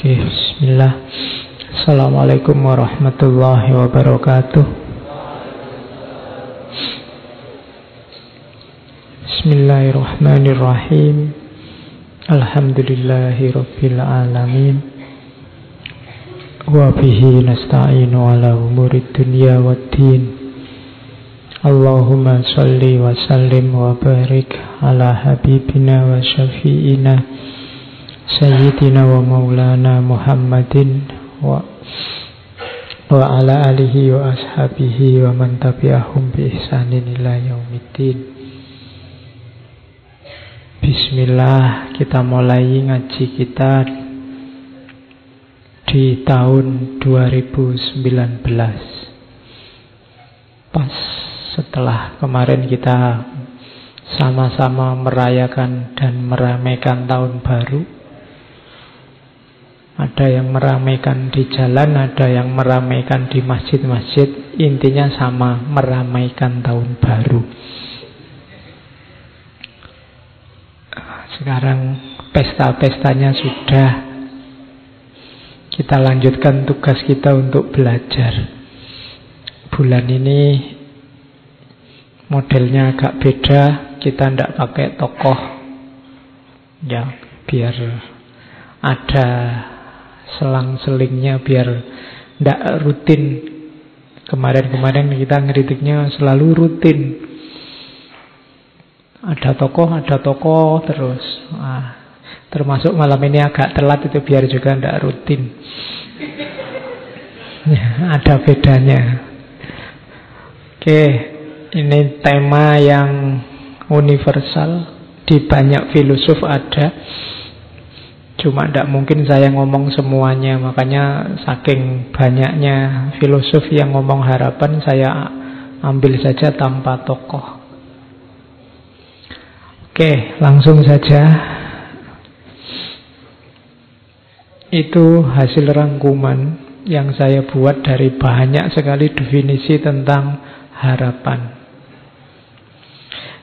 Oke, bismillah. Assalamualaikum warahmatullahi wabarakatuh. Bismillahirrahmanirrahim. Alhamdulillahi alamin. Wa bihi nasta'inu ala umurid dunya waddin. Allahumma salli wa sallim wa barik ala habibina wa syafi'ina Sayyidina wa wa wa ala alihi wa ashabihi wa man tabi'ahum bi ihsanin ila yaumiddin. Bismillah, kita mulai ngaji kita di tahun 2019. Pas setelah kemarin kita sama-sama merayakan dan meramaikan tahun baru ada yang meramaikan di jalan, ada yang meramaikan di masjid-masjid. Intinya sama, meramaikan tahun baru. Sekarang pesta-pestanya sudah. Kita lanjutkan tugas kita untuk belajar. Bulan ini modelnya agak beda. Kita tidak pakai tokoh. Ya, biar ada selang-selingnya biar tidak rutin. Kemarin-kemarin kita ngeritiknya selalu rutin. Ada tokoh, ada tokoh terus. Ah, termasuk malam ini agak telat itu biar juga tidak rutin. Ada bedanya. Oke, ini tema yang universal. Di banyak filosof ada. Cuma tidak mungkin saya ngomong semuanya Makanya saking banyaknya filosof yang ngomong harapan Saya ambil saja tanpa tokoh. Oke langsung saja. Itu hasil rangkuman yang saya buat dari banyak sekali definisi tentang harapan.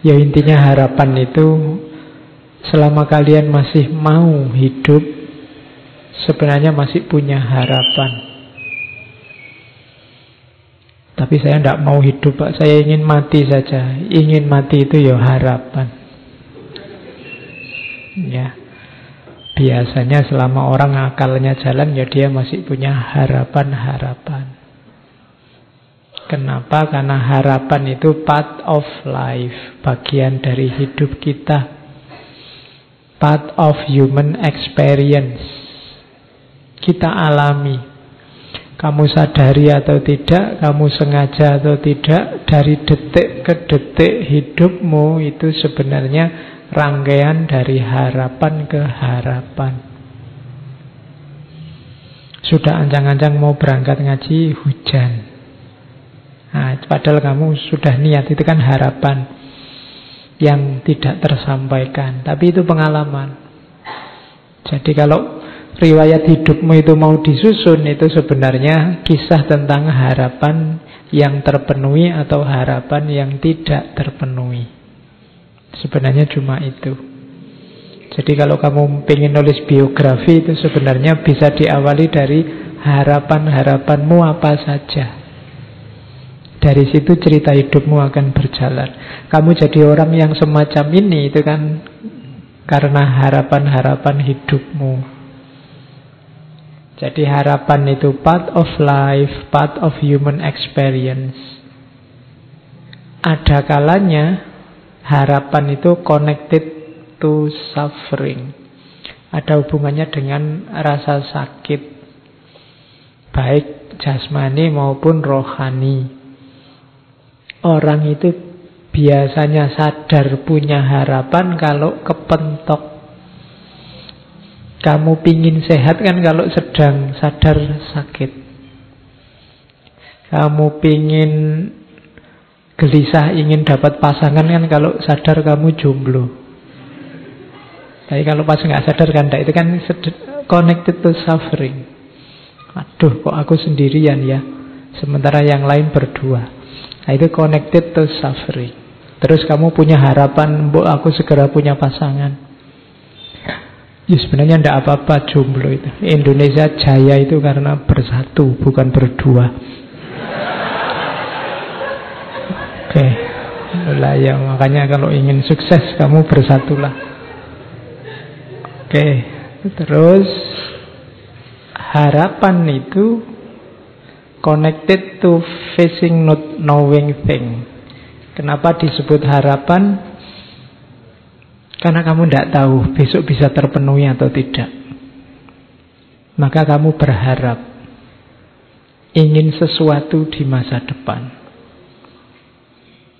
Ya intinya harapan itu Selama kalian masih mau hidup, sebenarnya masih punya harapan. Tapi saya tidak mau hidup, Pak. Saya ingin mati saja. Ingin mati itu ya harapan. Ya. Biasanya selama orang akalnya jalan, ya dia masih punya harapan-harapan. Kenapa? Karena harapan itu part of life, bagian dari hidup kita part of human experience. Kita alami. Kamu sadari atau tidak, kamu sengaja atau tidak, dari detik ke detik hidupmu itu sebenarnya rangkaian dari harapan ke harapan. Sudah ancang-ancang mau berangkat ngaji, hujan. Nah, padahal kamu sudah niat, itu kan harapan yang tidak tersampaikan. Tapi itu pengalaman. Jadi kalau riwayat hidupmu itu mau disusun itu sebenarnya kisah tentang harapan yang terpenuhi atau harapan yang tidak terpenuhi. Sebenarnya cuma itu. Jadi kalau kamu ingin nulis biografi itu sebenarnya bisa diawali dari harapan-harapanmu apa saja. Dari situ cerita hidupmu akan berjalan. Kamu jadi orang yang semacam ini itu kan karena harapan-harapan hidupmu. Jadi harapan itu part of life, part of human experience. Ada kalanya harapan itu connected to suffering. Ada hubungannya dengan rasa sakit. Baik jasmani maupun rohani. Orang itu biasanya sadar punya harapan kalau kepentok. Kamu pingin sehat kan kalau sedang sadar sakit. Kamu pingin gelisah ingin dapat pasangan kan kalau sadar kamu jomblo. Tapi kalau pas nggak sadar kan itu kan connected to suffering. Aduh kok aku sendirian ya. Sementara yang lain berdua. Nah, itu connected to suffering. Terus kamu punya harapan, bu aku segera punya pasangan. Ya sebenarnya tidak apa-apa jomblo itu. Indonesia jaya itu karena bersatu, bukan berdua. Oke. Okay. Lah ya makanya kalau ingin sukses kamu bersatulah. Oke. Okay. Terus harapan itu connected to facing not knowing thing. Kenapa disebut harapan? Karena kamu tidak tahu besok bisa terpenuhi atau tidak. Maka kamu berharap ingin sesuatu di masa depan.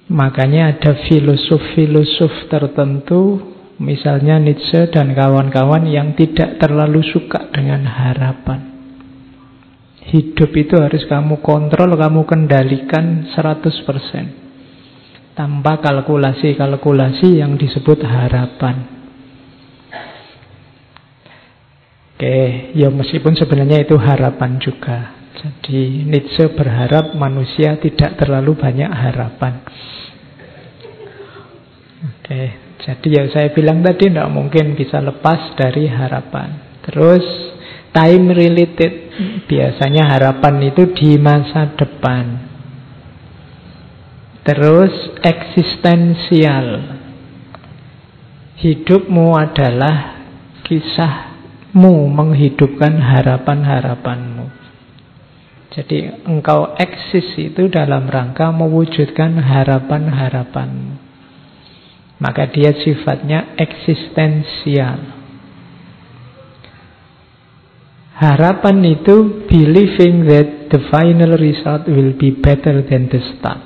Makanya ada filosof-filosof tertentu, misalnya Nietzsche dan kawan-kawan yang tidak terlalu suka dengan harapan. Hidup itu harus kamu kontrol, kamu kendalikan 100%. Tanpa kalkulasi-kalkulasi yang disebut harapan. Oke, ya meskipun sebenarnya itu harapan juga. Jadi Nietzsche berharap manusia tidak terlalu banyak harapan. Oke, jadi ya saya bilang tadi tidak mungkin bisa lepas dari harapan. Terus time related. Biasanya harapan itu di masa depan. Terus eksistensial. Hidupmu adalah kisahmu menghidupkan harapan-harapanmu. Jadi engkau eksis itu dalam rangka mewujudkan harapan-harapanmu. Maka dia sifatnya eksistensial. Harapan itu believing that the final result will be better than the start.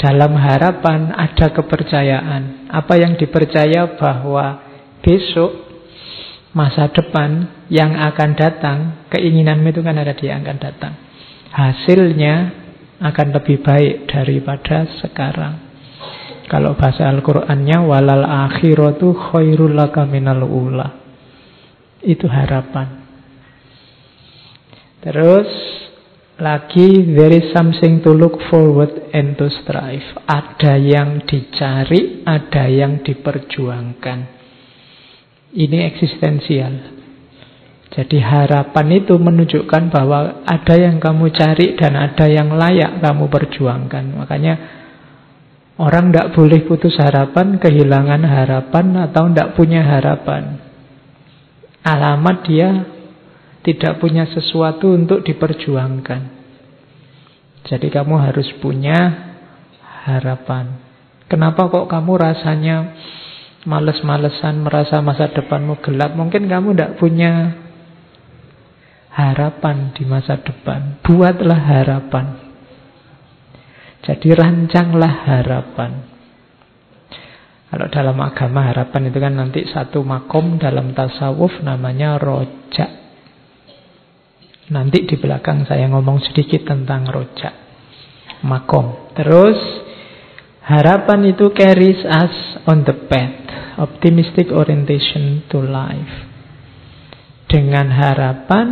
Dalam harapan ada kepercayaan. Apa yang dipercaya bahwa besok masa depan yang akan datang, keinginanmu itu kan ada di yang akan datang. Hasilnya akan lebih baik daripada sekarang. Kalau bahasa Al-Qur'annya walal akhiratu khairul laka minal ula. Itu harapan. Terus lagi there is something to look forward and to strive. Ada yang dicari, ada yang diperjuangkan. Ini eksistensial. Jadi harapan itu menunjukkan bahwa ada yang kamu cari dan ada yang layak kamu perjuangkan. Makanya orang tidak boleh putus harapan, kehilangan harapan atau tidak punya harapan. Alamat dia tidak punya sesuatu untuk diperjuangkan. Jadi kamu harus punya harapan. Kenapa kok kamu rasanya males-malesan, merasa masa depanmu gelap? Mungkin kamu tidak punya harapan di masa depan. Buatlah harapan. Jadi rancanglah harapan. Kalau dalam agama harapan itu kan nanti satu makom dalam tasawuf namanya rojak. Nanti di belakang saya ngomong sedikit tentang rojak makom. Terus harapan itu carries us on the path optimistic orientation to life. Dengan harapan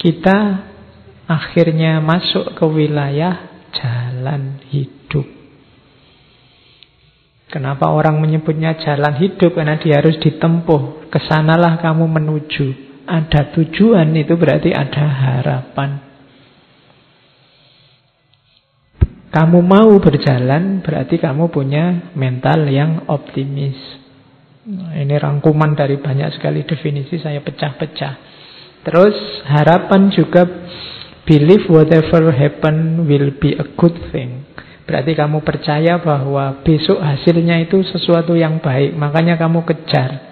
kita akhirnya masuk ke wilayah jalan hidup. Kenapa orang menyebutnya jalan hidup? Karena dia harus ditempuh. Ke sanalah kamu menuju ada tujuan itu berarti ada harapan. Kamu mau berjalan berarti kamu punya mental yang optimis. Ini rangkuman dari banyak sekali definisi saya pecah-pecah. Terus harapan juga believe whatever happen will be a good thing. Berarti kamu percaya bahwa besok hasilnya itu sesuatu yang baik, makanya kamu kejar.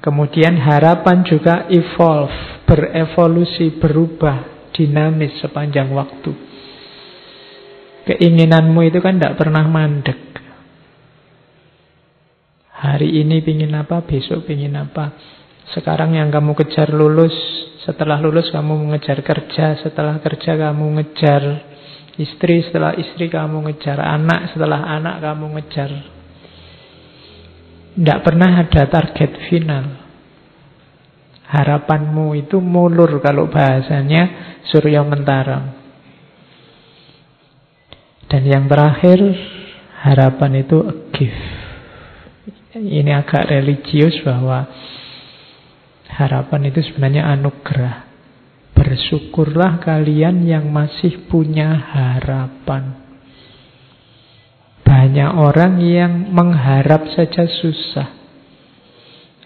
Kemudian harapan juga evolve, berevolusi, berubah, dinamis sepanjang waktu. Keinginanmu itu kan tidak pernah mandek. Hari ini pingin apa, besok pingin apa. Sekarang yang kamu kejar lulus, setelah lulus kamu mengejar kerja, setelah kerja kamu ngejar istri, setelah istri kamu ngejar anak, setelah anak kamu ngejar tidak pernah ada target final. Harapanmu itu mulur kalau bahasanya Surya Mentara. Dan yang terakhir, harapan itu a gift. ini agak religius bahwa harapan itu sebenarnya anugerah. Bersyukurlah kalian yang masih punya harapan. Banyak orang yang mengharap saja susah.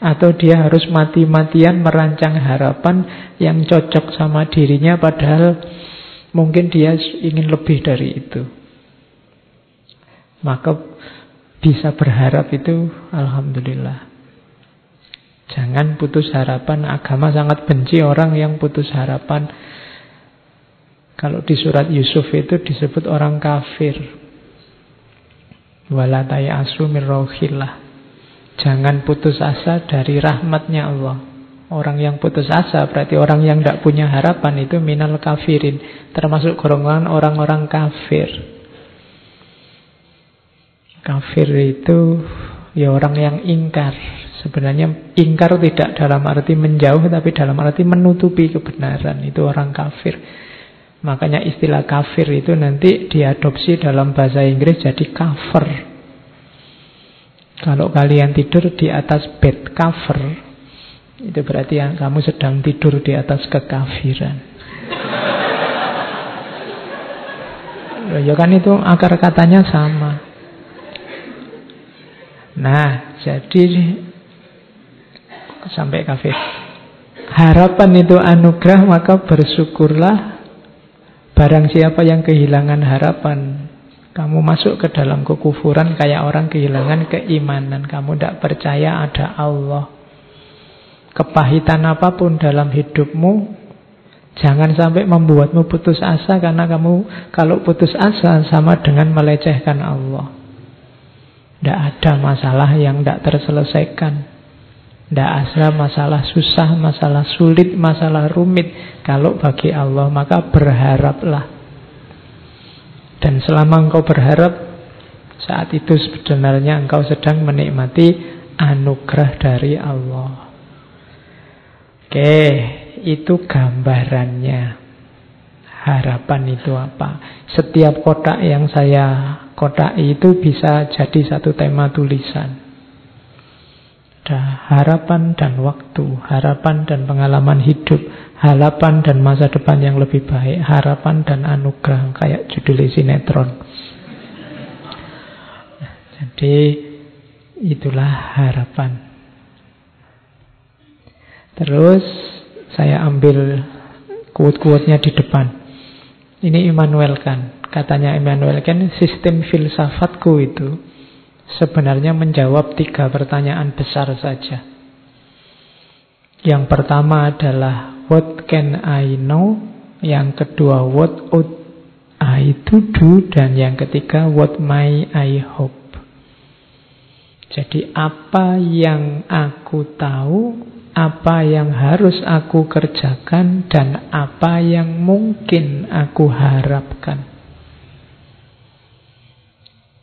Atau dia harus mati-matian merancang harapan yang cocok sama dirinya padahal mungkin dia ingin lebih dari itu. Maka bisa berharap itu Alhamdulillah. Jangan putus harapan. Agama sangat benci orang yang putus harapan. Kalau di surat Yusuf itu disebut orang kafir. Walatai asu mirrohillah. Jangan putus asa dari rahmatnya Allah. Orang yang putus asa berarti orang yang tidak punya harapan itu minal kafirin. Termasuk golongan orang-orang kafir. Kafir itu ya orang yang ingkar. Sebenarnya ingkar tidak dalam arti menjauh tapi dalam arti menutupi kebenaran. Itu orang kafir. Makanya istilah kafir itu nanti diadopsi dalam bahasa Inggris jadi cover. Kalau kalian tidur di atas bed cover, itu berarti yang kamu sedang tidur di atas kekafiran. Ya kan itu akar katanya sama. Nah, jadi sampai kafir. Harapan itu anugerah, maka bersyukurlah barang siapa yang kehilangan harapan kamu masuk ke dalam kekufuran kayak orang kehilangan keimanan. Kamu tidak percaya ada Allah. Kepahitan apa pun dalam hidupmu, jangan sampai membuatmu putus asa karena kamu kalau putus asa sama dengan melecehkan Allah. Tidak ada masalah yang tidak terselesaikan. Tidak ada masalah susah, masalah sulit, masalah rumit. Kalau bagi Allah, maka berharaplah dan selama engkau berharap saat itu sebenarnya engkau sedang menikmati anugerah dari Allah. Oke, itu gambarannya. Harapan itu apa? Setiap kotak yang saya kotak itu bisa jadi satu tema tulisan. Ada harapan dan waktu, harapan dan pengalaman hidup, harapan dan masa depan yang lebih baik, harapan dan anugerah kayak judul sinetron. Jadi itulah harapan. Terus saya ambil quote-quote-nya di depan. Ini Immanuel kan. Katanya Immanuel kan sistem filsafatku itu sebenarnya menjawab tiga pertanyaan besar saja. Yang pertama adalah What can I know? Yang kedua, what ought I to do? Dan yang ketiga, what may I hope? Jadi apa yang aku tahu, apa yang harus aku kerjakan, dan apa yang mungkin aku harapkan.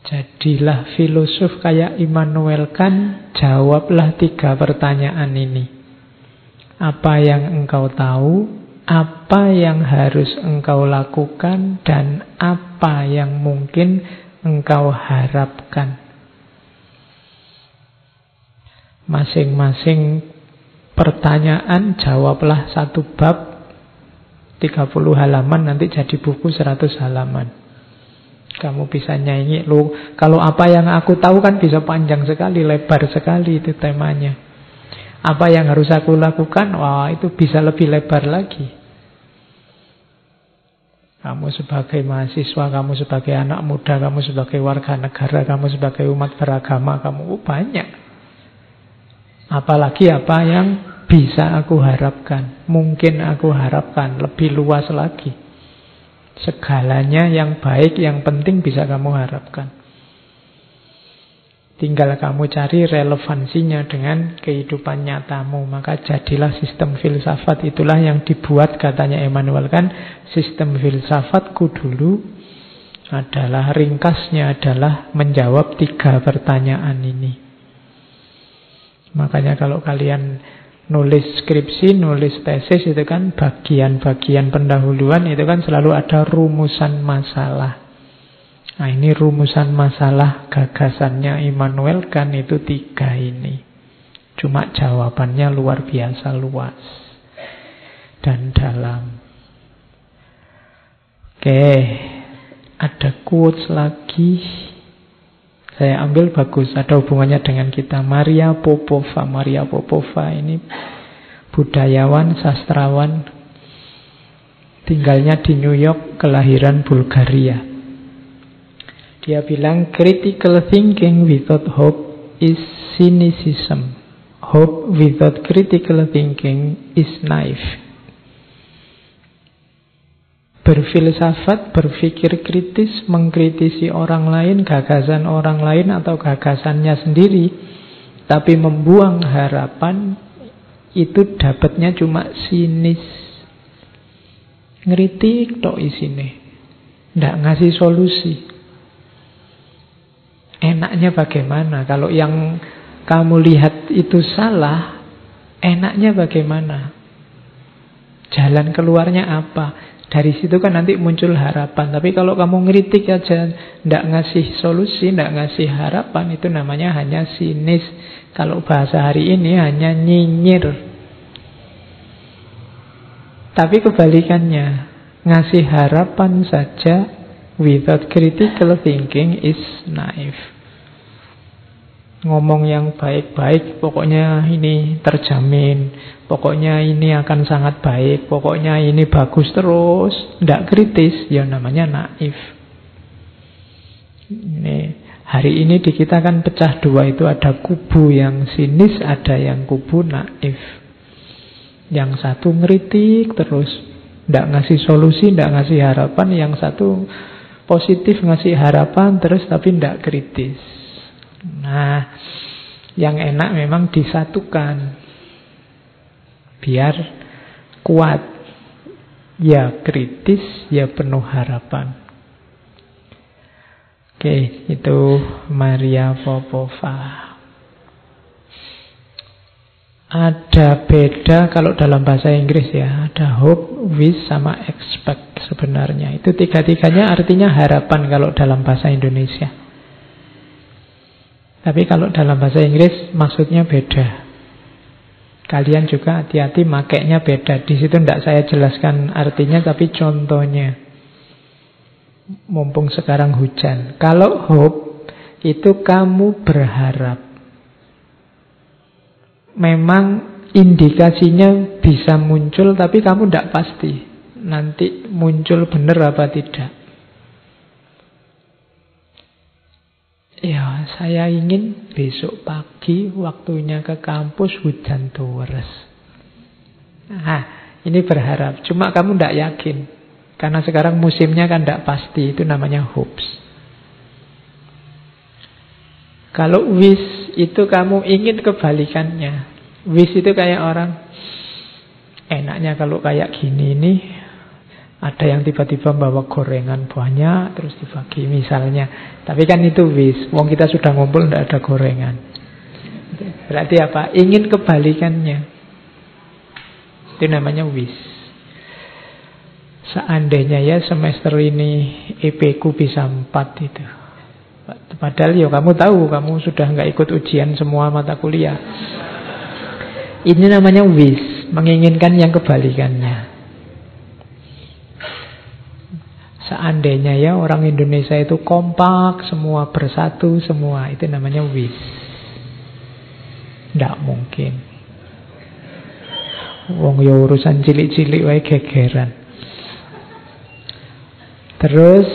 Jadilah filosof kayak Immanuel kan, jawablah tiga pertanyaan ini apa yang engkau tahu, apa yang harus engkau lakukan, dan apa yang mungkin engkau harapkan. Masing-masing pertanyaan jawablah satu bab 30 halaman nanti jadi buku 100 halaman. Kamu bisa nyanyi lu kalau apa yang aku tahu kan bisa panjang sekali, lebar sekali itu temanya. Apa yang harus aku lakukan? Wah, itu bisa lebih lebar lagi. Kamu sebagai mahasiswa, kamu sebagai anak muda, kamu sebagai warga negara, kamu sebagai umat beragama, kamu oh, banyak. Apalagi apa yang bisa aku harapkan, mungkin aku harapkan lebih luas lagi. Segalanya yang baik, yang penting bisa kamu harapkan. Tinggal kamu cari relevansinya dengan kehidupan nyatamu. Maka jadilah sistem filsafat. Itulah yang dibuat katanya Emmanuel kan. Sistem filsafatku dulu adalah ringkasnya adalah menjawab tiga pertanyaan ini. Makanya kalau kalian nulis skripsi, nulis tesis itu kan bagian-bagian pendahuluan itu kan selalu ada rumusan masalah. Nah ini rumusan masalah gagasannya Immanuel kan itu tiga ini. Cuma jawabannya luar biasa luas dan dalam. Oke, ada quotes lagi. Saya ambil bagus, ada hubungannya dengan kita. Maria Popova. Maria Popova ini budayawan, sastrawan, tinggalnya di New York, kelahiran Bulgaria. Dia bilang critical thinking without hope is cynicism. Hope without critical thinking is naive. Berfilsafat, berpikir kritis, mengkritisi orang lain, gagasan orang lain atau gagasannya sendiri, tapi membuang harapan, itu dapatnya cuma sinis. Ngeritik tok isine. Nggak ngasih solusi. Enaknya bagaimana? Kalau yang kamu lihat itu salah, enaknya bagaimana? Jalan keluarnya apa? Dari situ kan nanti muncul harapan. Tapi kalau kamu ngeritik aja, ndak ngasih solusi, ndak ngasih harapan, itu namanya hanya sinis. Kalau bahasa hari ini hanya nyinyir. Tapi kebalikannya, ngasih harapan saja without critical thinking is naive. Ngomong yang baik-baik, pokoknya ini terjamin, pokoknya ini akan sangat baik, pokoknya ini bagus terus, tidak kritis, ya namanya naif. Ini hari ini di kita kan pecah dua itu ada kubu yang sinis, ada yang kubu naif. Yang satu ngeritik terus, tidak ngasih solusi, tidak ngasih harapan. Yang satu positif ngasih harapan terus tapi tidak kritis. Nah, yang enak memang disatukan. Biar kuat. Ya kritis, ya penuh harapan. Oke, itu Maria Popova. Ada beda kalau dalam bahasa Inggris ya, ada hope, wish, sama expect sebenarnya. Itu tiga-tiganya artinya harapan kalau dalam bahasa Indonesia. Tapi kalau dalam bahasa Inggris maksudnya beda. Kalian juga hati-hati makainya beda. Di situ tidak saya jelaskan artinya tapi contohnya. Mumpung sekarang hujan. Kalau hope itu kamu berharap memang indikasinya bisa muncul tapi kamu tidak pasti nanti muncul benar apa tidak. Ya, saya ingin besok pagi waktunya ke kampus hujan terus. Nah, ini berharap. Cuma kamu tidak yakin. Karena sekarang musimnya kan tidak pasti. Itu namanya hopes. Kalau wish itu kamu ingin kebalikannya. Wish itu kayak orang enaknya kalau kayak gini ini ada yang tiba-tiba bawa gorengan banyak terus dibagi misalnya. Tapi kan itu wish. Wong kita sudah ngumpul tidak ada gorengan. Berarti apa? Ingin kebalikannya. Itu namanya wish. Seandainya ya semester ini EP ku bisa 4 itu. Padahal ya kamu tahu kamu sudah nggak ikut ujian semua mata kuliah. Ini namanya wish, menginginkan yang kebalikannya. Seandainya ya orang Indonesia itu kompak, semua bersatu, semua itu namanya wish. Tidak mungkin. Wong ya urusan cilik-cilik wae gegeran. Terus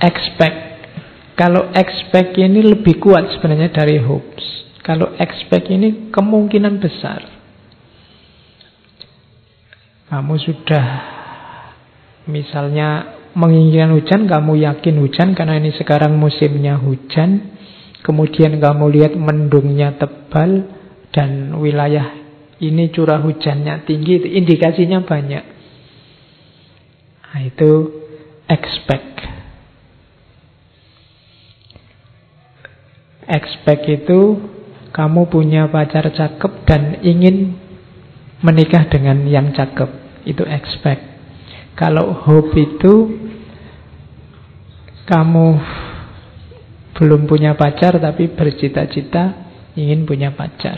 expect. Kalau expect ini lebih kuat sebenarnya dari hopes. Kalau expect ini kemungkinan besar. Kamu sudah misalnya menginginkan hujan, kamu yakin hujan karena ini sekarang musimnya hujan. Kemudian kamu lihat mendungnya tebal dan wilayah ini curah hujannya tinggi, indikasinya banyak. Nah, itu expect. Expect itu kamu punya pacar cakep dan ingin menikah dengan yang cakep. Itu expect. Kalau hope itu kamu belum punya pacar tapi bercita-cita ingin punya pacar.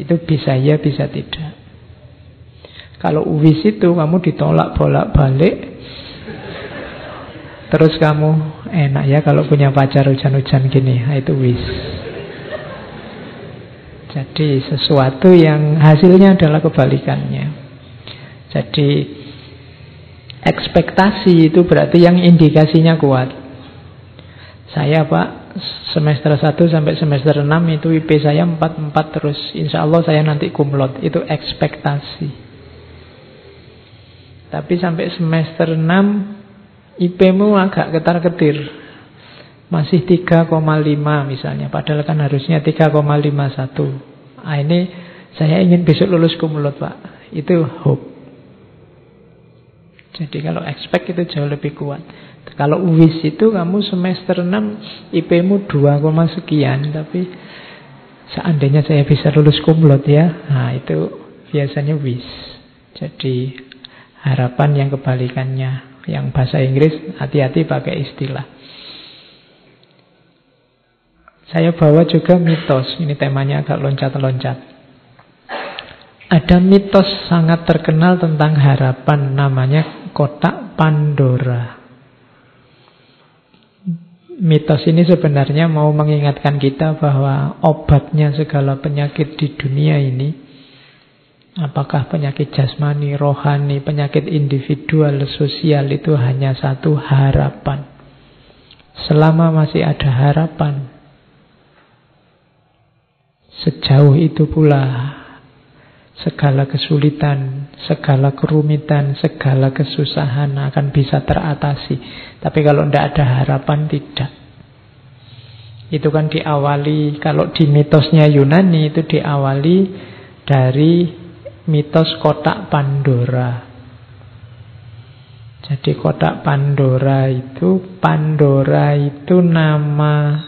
Itu bisa ya, bisa tidak. Kalau uwis itu kamu ditolak bolak-balik Terus kamu enak ya kalau punya pacar hujan-hujan gini nah, Itu wis Jadi sesuatu yang hasilnya adalah kebalikannya Jadi ekspektasi itu berarti yang indikasinya kuat Saya pak semester 1 sampai semester 6 itu IP saya 44 terus Insya Allah saya nanti kumlot Itu ekspektasi Tapi sampai semester 6 IP-mu agak ketar-ketir. Masih 3,5 misalnya. Padahal kan harusnya 3,51. Nah, ini saya ingin besok lulus kumulot Pak. Itu hope. Jadi kalau expect itu jauh lebih kuat. Kalau wish itu kamu semester 6 IP-mu 2, sekian. Tapi seandainya saya bisa lulus kumlot ya. Nah itu biasanya wish. Jadi harapan yang kebalikannya. Yang bahasa Inggris hati-hati pakai istilah. Saya bawa juga mitos. Ini temanya agak loncat-loncat. Ada mitos sangat terkenal tentang harapan namanya kotak Pandora. Mitos ini sebenarnya mau mengingatkan kita bahwa obatnya segala penyakit di dunia ini Apakah penyakit jasmani, rohani, penyakit individual, sosial itu hanya satu harapan. Selama masih ada harapan, sejauh itu pula segala kesulitan, segala kerumitan, segala kesusahan akan bisa teratasi. Tapi kalau tidak ada harapan, tidak. Itu kan diawali, kalau di mitosnya Yunani itu diawali dari mitos kotak Pandora. Jadi kotak Pandora itu Pandora itu nama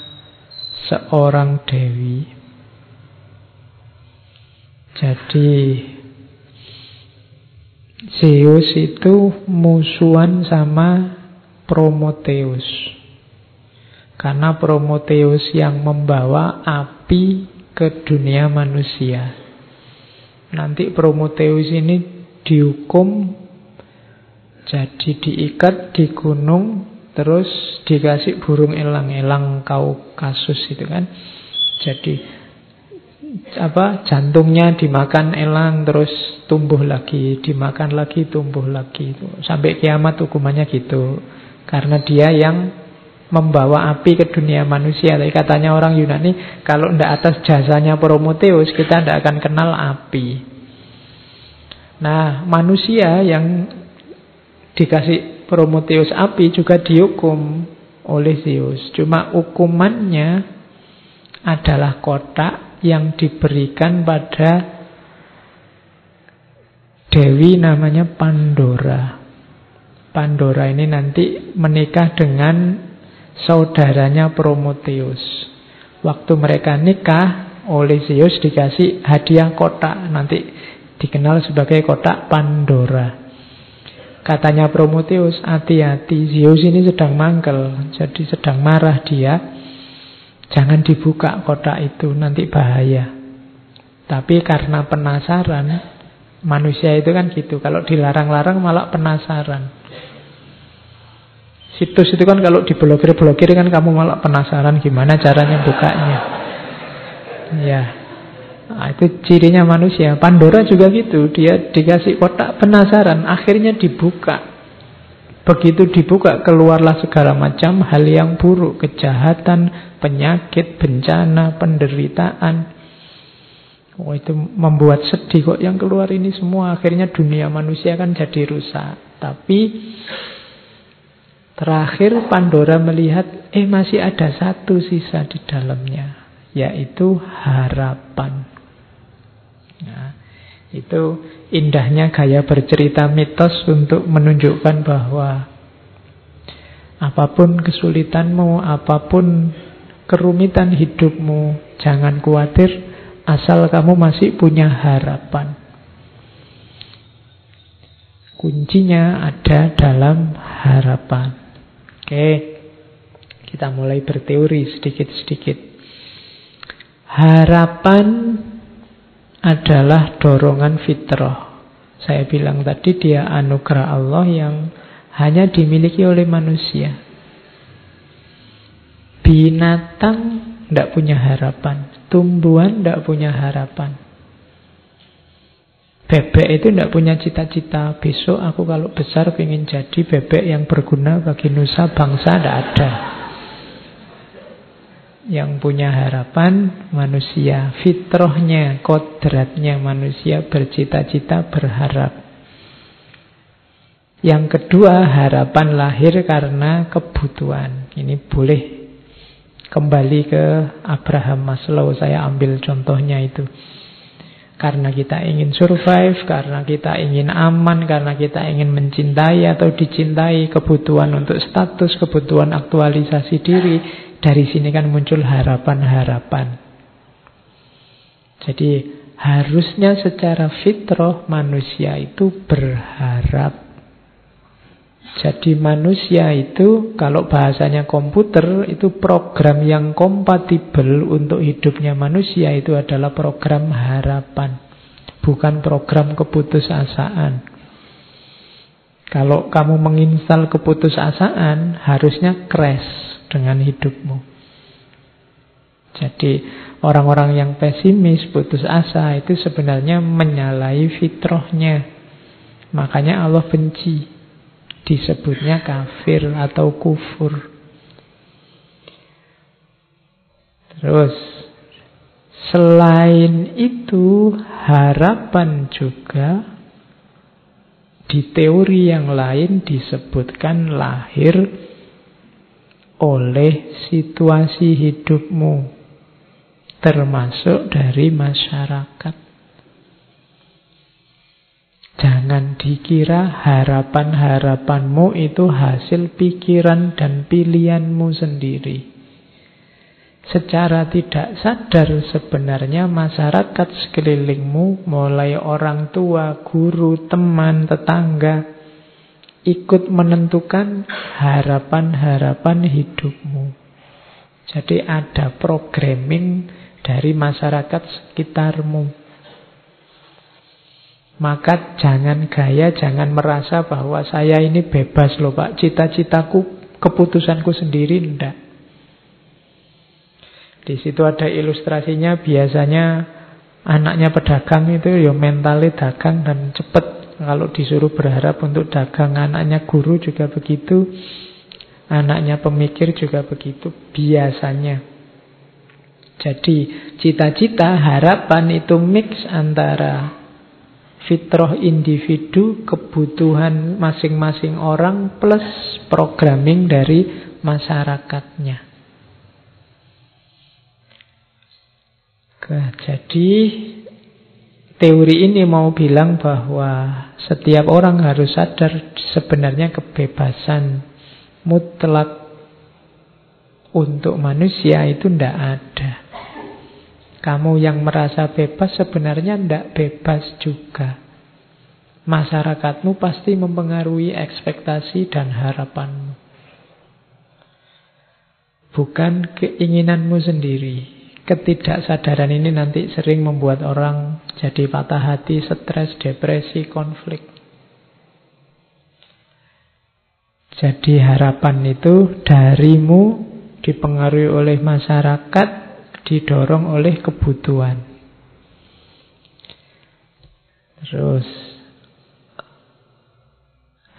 seorang dewi. Jadi Zeus itu musuhan sama Prometheus. Karena Prometheus yang membawa api ke dunia manusia. Nanti Prometheus ini dihukum jadi diikat di gunung terus dikasih burung elang-elang kau kasus itu kan. Jadi apa jantungnya dimakan elang terus tumbuh lagi, dimakan lagi tumbuh lagi. Sampai kiamat hukumannya gitu. Karena dia yang membawa api ke dunia manusia. Tapi katanya orang Yunani, kalau tidak atas jasanya Prometheus, kita tidak akan kenal api. Nah, manusia yang dikasih Prometheus api juga dihukum oleh Zeus. Cuma hukumannya adalah kotak yang diberikan pada Dewi namanya Pandora. Pandora ini nanti menikah dengan saudaranya Prometheus. Waktu mereka nikah, oleh Zeus dikasih hadiah kotak. Nanti dikenal sebagai kotak Pandora. Katanya Prometheus, hati-hati, Zeus ini sedang mangkel, jadi sedang marah dia. Jangan dibuka kotak itu, nanti bahaya. Tapi karena penasaran, manusia itu kan gitu. Kalau dilarang-larang malah penasaran. Situs itu kan kalau diblokir-blokir kan kamu malah penasaran gimana caranya bukanya. Ya. Nah, itu cirinya manusia. Pandora juga gitu. Dia dikasih kotak penasaran, akhirnya dibuka. Begitu dibuka, keluarlah segala macam hal yang buruk, kejahatan, penyakit, bencana, penderitaan. Oh, itu membuat sedih kok yang keluar ini semua. Akhirnya dunia manusia kan jadi rusak. Tapi Terakhir Pandora melihat, eh masih ada satu sisa di dalamnya, yaitu harapan. Nah, itu indahnya gaya bercerita mitos untuk menunjukkan bahwa apa pun kesulitanmu, apa pun kerumitan hidupmu, jangan khawatir asal kamu masih punya harapan. Kuncinya ada dalam harapan. Oke. Kita mulai berteori sedikit-sedikit. Harapan adalah dorongan fitrah. Saya bilang tadi dia anugerah Allah yang hanya dimiliki oleh manusia. Binatang tidak punya harapan. Tumbuhan tidak punya harapan. Bebek itu tidak punya cita-cita Besok aku kalau besar ingin jadi bebek yang berguna bagi nusa bangsa Tidak ada Yang punya harapan manusia Fitrohnya, kodratnya manusia bercita-cita berharap. Yang kedua harapan lahir karena kebutuhan. Ini boleh kembali ke Abraham Maslow. Saya ambil contohnya itu. Karena kita ingin survive, karena kita ingin aman, karena kita ingin mencintai atau dicintai, kebutuhan untuk status, kebutuhan aktualisasi diri. Dari sini kan muncul harapan-harapan. Jadi harusnya secara fitrah manusia itu berharap. Jadi manusia itu kalau bahasanya komputer itu program yang kompatibel untuk hidupnya manusia itu adalah program harapan. Bukan program keputusasaan. Kalau kamu menginstal keputusasaan harusnya crash dengan hidupmu. Jadi orang-orang yang pesimis, putus asa itu sebenarnya menyalahi fitrahnya. Makanya Allah benci disebutnya kafir atau kufur. Terus selain itu harapan juga di teori yang lain disebutkan lahir oleh situasi hidupmu termasuk dari masyarakat. Jangan dikira harapan-harapanmu itu hasil pikiran dan pilihanmu sendiri. Secara tidak sadar sebenarnya masyarakat sekelilingmu, mulai orang tua, guru, teman, tetangga, ikut menentukan harapan-harapan hidupmu. Jadi ada programming dari masyarakat sekitarmu. Maka jangan gaya, jangan merasa bahwa saya ini bebas loh Pak. Cita-citaku, keputusanku sendiri, enggak. Di situ ada ilustrasinya biasanya anaknya pedagang itu ya mentalnya dagang dan cepat. Kalau disuruh berharap untuk dagang, anaknya guru juga begitu. Anaknya pemikir juga begitu, biasanya. Jadi cita-cita, harapan itu mix antara fitrah individu, kebutuhan masing-masing orang plus programming dari masyarakatnya. Jadi teori ini mau bilang bahwa setiap orang harus sadar sebenarnya kebebasan mutlak untuk manusia itu tidak ada. Kamu yang merasa bebas sebenarnya tidak bebas juga. Masyarakatmu pasti mempengaruhi ekspektasi dan harapanmu. Bukan keinginanmu sendiri. Ketidaksadaran ini nanti sering membuat orang jadi patah hati, stres, depresi, konflik. Jadi harapan itu darimu dipengaruhi oleh masyarakat didorong oleh kebutuhan. Terus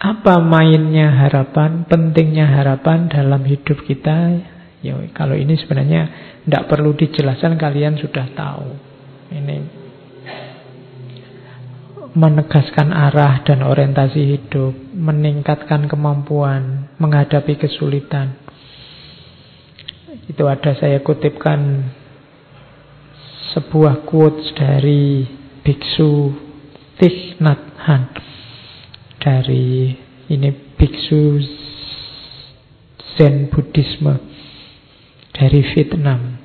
apa mainnya harapan, pentingnya harapan dalam hidup kita? Ya, kalau ini sebenarnya tidak perlu dijelaskan, kalian sudah tahu. Ini menegaskan arah dan orientasi hidup, meningkatkan kemampuan menghadapi kesulitan. Itu ada saya kutipkan sebuah quotes dari biksu Thich Nhat Hanh dari ini biksu Zen Buddhisme dari Vietnam.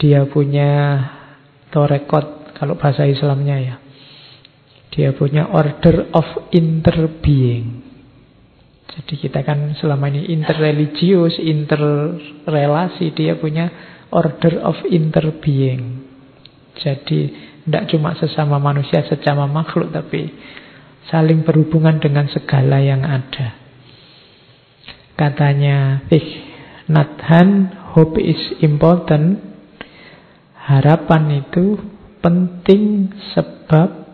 Dia punya torekot kalau bahasa Islamnya ya. Dia punya order of interbeing. Jadi kita kan selama ini interreligius, interrelasi, dia punya order of interbeing. Jadi tidak cuma sesama manusia, sesama makhluk, tapi saling berhubungan dengan segala yang ada. Katanya Thich Nhat Hanh, hope is important. Harapan itu penting sebab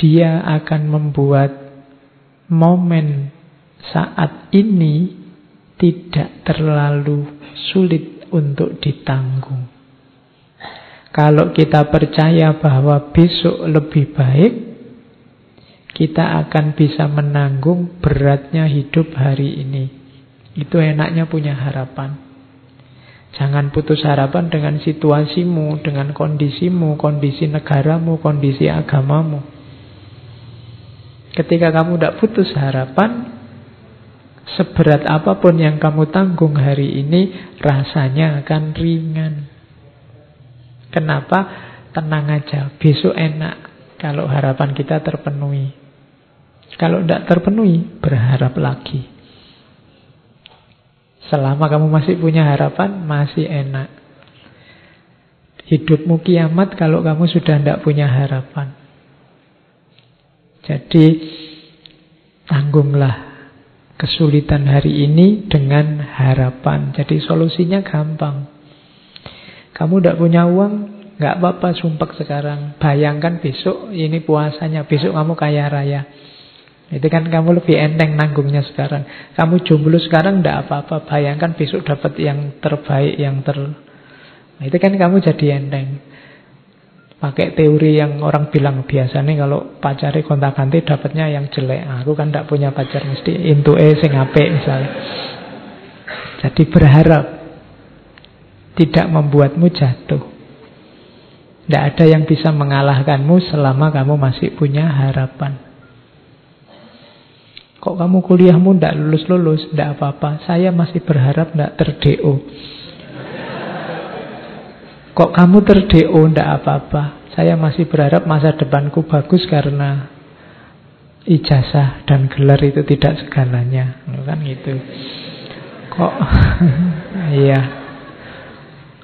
dia akan membuat momen saat ini tidak terlalu sulit untuk ditanggung. Kalau kita percaya bahwa besok lebih baik, kita akan bisa menanggung beratnya hidup hari ini. Itu enaknya punya harapan. Jangan putus harapan dengan situasimu, dengan kondisimu, kondisi negaramu, kondisi agamamu. Ketika kamu tidak putus harapan, Seberat apa pun yang kamu tanggung hari ini Rasanya akan ringan Kenapa? Tenang aja, besok enak Kalau harapan kita terpenuhi Kalau tidak terpenuhi, berharap lagi Selama kamu masih punya harapan, masih enak Hidupmu kiamat kalau kamu sudah tidak punya harapan Jadi Tanggunglah kesulitan hari ini dengan harapan. Jadi solusinya gampang. Kamu tidak punya uang, nggak apa-apa sumpah sekarang. Bayangkan besok ini puasanya, besok kamu kaya raya. Itu kan kamu lebih enteng nanggungnya sekarang. Kamu jomblo sekarang tidak apa-apa. Bayangkan besok dapat yang terbaik, yang ter... Itu kan kamu jadi enteng. Pakai teori yang orang bilang biasanya kalau pacari kontak ganti dapatnya yang jelek. Aku kan tidak punya pacar mesti intu e sing misalnya. Jadi berharap tidak membuatmu jatuh. Tidak ada yang bisa mengalahkanmu selama kamu masih punya harapan. Kok kamu kuliahmu tidak lulus-lulus, tidak apa-apa. Saya masih berharap tidak ter-DO. Kok kamu ter-DO ndak apa-apa? Saya masih berharap masa depanku bagus karena ijazah dan gelar itu tidak segalanya. Kan gitu. Kok iya.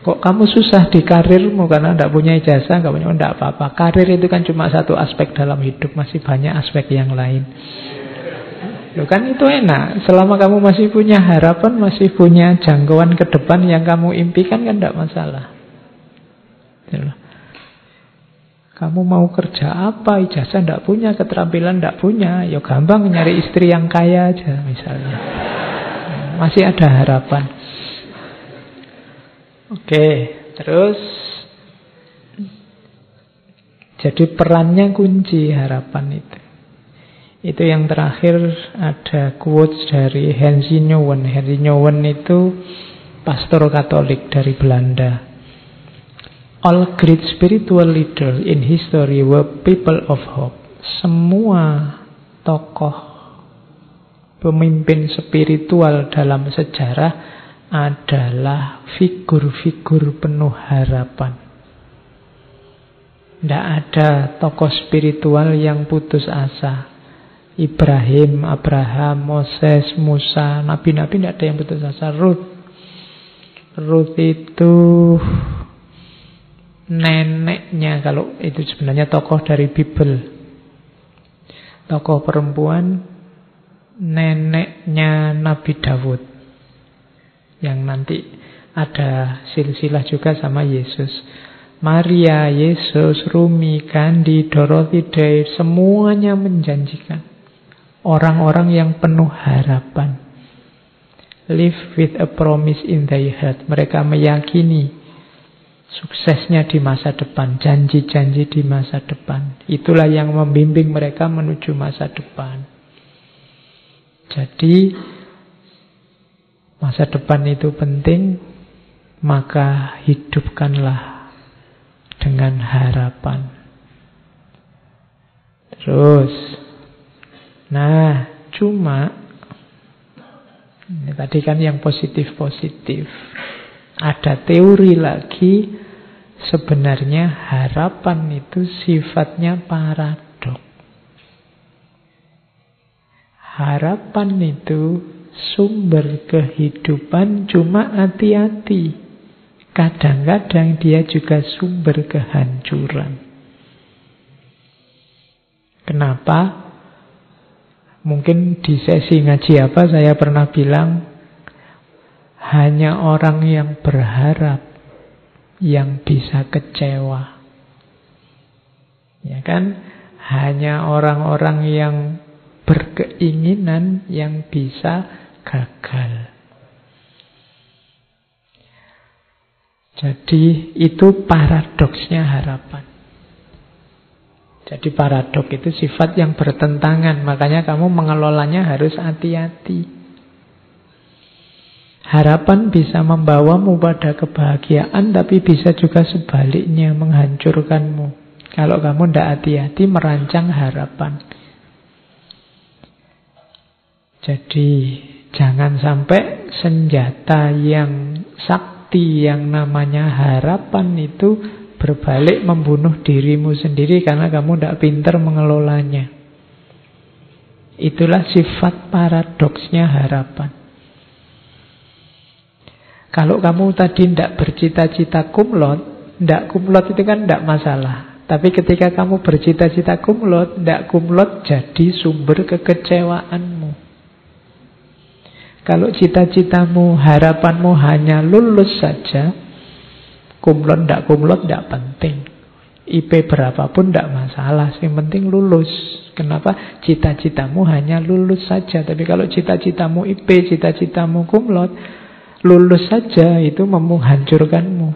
Kok kamu susah di karirmu karena tidak punya ijazah, nggak punya ndak apa-apa. Karir itu kan cuma satu aspek dalam hidup, masih banyak aspek yang lain. Loh kan itu enak. Selama kamu masih punya harapan, masih punya jangkauan ke depan yang kamu impikan kan tidak masalah. Gitu Kamu mau kerja apa? Ijazah tidak punya, keterampilan tidak punya. Ya gampang nyari istri yang kaya aja misalnya. Masih ada harapan. Oke, terus jadi perannya kunci harapan itu. Itu yang terakhir ada quotes dari Henry Nouwen. Henry Nouwen itu pastor Katolik dari Belanda. All great spiritual leaders in history were people of hope. Semua tokoh pemimpin spiritual dalam sejarah adalah figur-figur penuh harapan. Tidak ada tokoh spiritual yang putus asa. Ibrahim, Abraham, Moses, Musa, nabi-nabi tidak ada yang putus asa. Ruth, Ruth itu neneknya kalau itu sebenarnya tokoh dari Bible. Tokoh perempuan neneknya Nabi Dawud. Yang nanti ada silsilah juga sama Yesus. Maria, Yesus, Rumi, Gandhi, Dorothy Day, semuanya menjanjikan. Orang-orang yang penuh harapan. Live with a promise in their heart. Mereka meyakini suksesnya di masa depan, janji-janji di masa depan. Itulah yang membimbing mereka menuju masa depan. Jadi masa depan itu penting, maka hidupkanlah dengan harapan. Terus, nah, cuma ini tadi kan yang positif-positif. Ada teori lagi Sebenarnya harapan itu sifatnya paradok. Harapan itu sumber kehidupan cuma hati-hati. Kadang-kadang dia juga sumber kehancuran. Kenapa? Mungkin di sesi ngaji apa saya pernah bilang hanya orang yang berharap yang bisa kecewa. Ya kan? Hanya orang-orang yang berkeinginan yang bisa gagal. Jadi itu paradoksnya harapan. Jadi paradok itu sifat yang bertentangan, makanya kamu mengelolanya harus hati-hati. Harapan bisa membawamu pada kebahagiaan, tapi bisa juga sebaliknya menghancurkanmu. Kalau kamu tidak hati-hati merancang harapan. Jadi jangan sampai senjata yang sakti yang namanya harapan itu berbalik membunuh dirimu sendiri karena kamu tidak pintar mengelolanya. Itulah sifat paradoksnya harapan. Kalau kamu tadi tidak bercita-cita kumlot, tidak kumlot itu kan tidak masalah. Tapi ketika kamu bercita-cita kumlot, tidak kumlot jadi sumber kekecewaanmu. Kalau cita-citamu, harapanmu hanya lulus saja, kumlot tidak kumlot tidak penting. IP berapapun tidak masalah, yang penting lulus. Kenapa? Cita-citamu hanya lulus saja. Tapi kalau cita-citamu IP, cita-citamu kumlot, Lulus saja itu menghancurkanmu.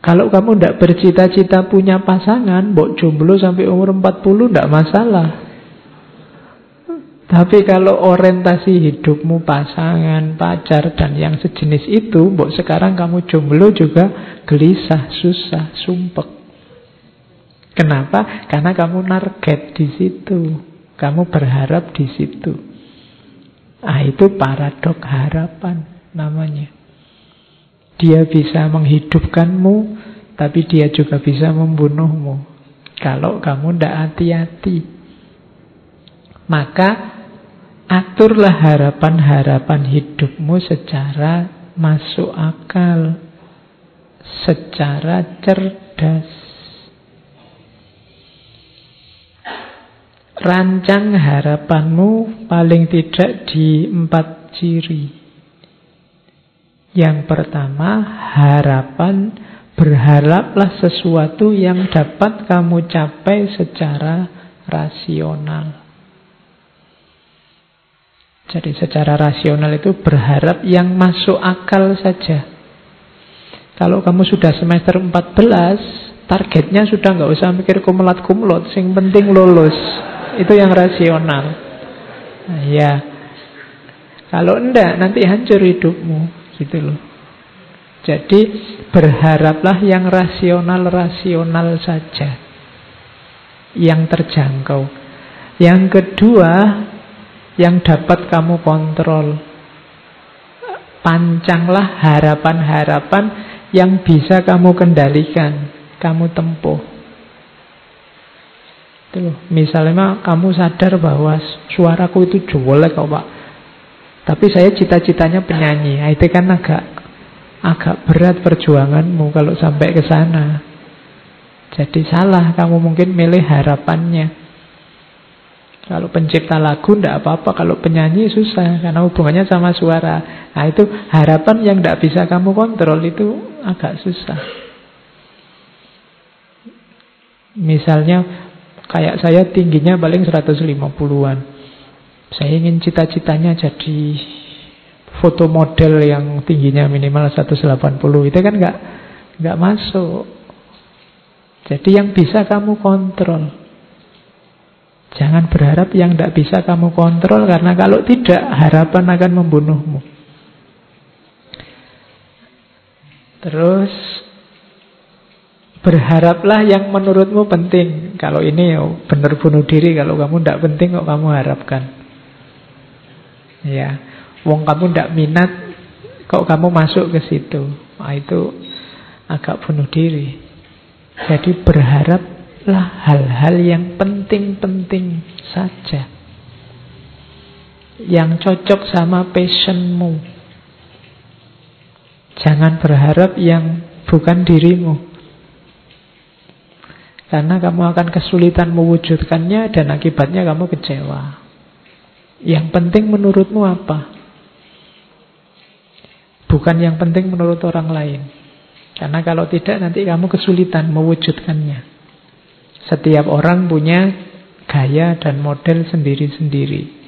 Kalau kamu tidak bercita-cita punya pasangan, bok jomblo sampai umur 40 tidak masalah. Tapi kalau orientasi hidupmu pasangan, pacar, dan yang sejenis itu, bok sekarang kamu jomblo juga gelisah, susah, sumpek. Kenapa? Karena kamu target di situ. Kamu berharap di situ. Ah itu paradok harapan namanya. Dia bisa menghidupkanmu, tapi dia juga bisa membunuhmu. Kalau kamu tidak hati-hati. Maka aturlah harapan-harapan hidupmu secara masuk akal. Secara cerdas. Rancang harapanmu paling tidak di empat ciri. Yang pertama, harapan berharaplah sesuatu yang dapat kamu capai secara rasional. Jadi secara rasional itu berharap yang masuk akal saja. Kalau kamu sudah semester 14, targetnya sudah nggak usah mikir kumulat-kumulot, yang penting lulus. Itu yang rasional. Nah, ya. Kalau enggak nanti hancur hidupmu, gitu loh. Jadi berharaplah yang rasional-rasional saja. Yang terjangkau. Yang kedua, yang dapat kamu kontrol. Pancanglah harapan-harapan yang bisa kamu kendalikan, kamu tempuh. Itu Misalnya kamu sadar bahwa suaraku itu jelek kok Pak. Tapi saya cita-citanya penyanyi. Nah, itu kan agak agak berat perjuanganmu kalau sampai ke sana. Jadi salah kamu mungkin milih harapannya. Kalau pencipta lagu tidak apa-apa, kalau penyanyi susah karena hubungannya sama suara. Nah itu harapan yang tidak bisa kamu kontrol itu agak susah. Misalnya Kayak saya tingginya paling 150-an. Saya ingin cita-citanya jadi foto model yang tingginya minimal 180. Itu kan nggak nggak masuk. Jadi yang bisa kamu kontrol. Jangan berharap yang tidak bisa kamu kontrol karena kalau tidak harapan akan membunuhmu. Terus Berharaplah yang menurutmu penting. Kalau ini ya benar bunuh diri. Kalau kamu tidak penting kok kamu harapkan. Ya, wong kamu tidak minat kok kamu masuk ke situ. Nah, itu agak bunuh diri. Jadi berharaplah hal-hal yang penting-penting saja. yang cocok sama passionmu. Jangan berharap yang bukan dirimu. Karena kamu akan kesulitan mewujudkannya dan akibatnya kamu kecewa. Yang penting menurutmu apa? Bukan yang penting menurut orang lain. Karena kalau tidak nanti kamu kesulitan mewujudkannya. Setiap orang punya gaya dan model sendiri-sendiri.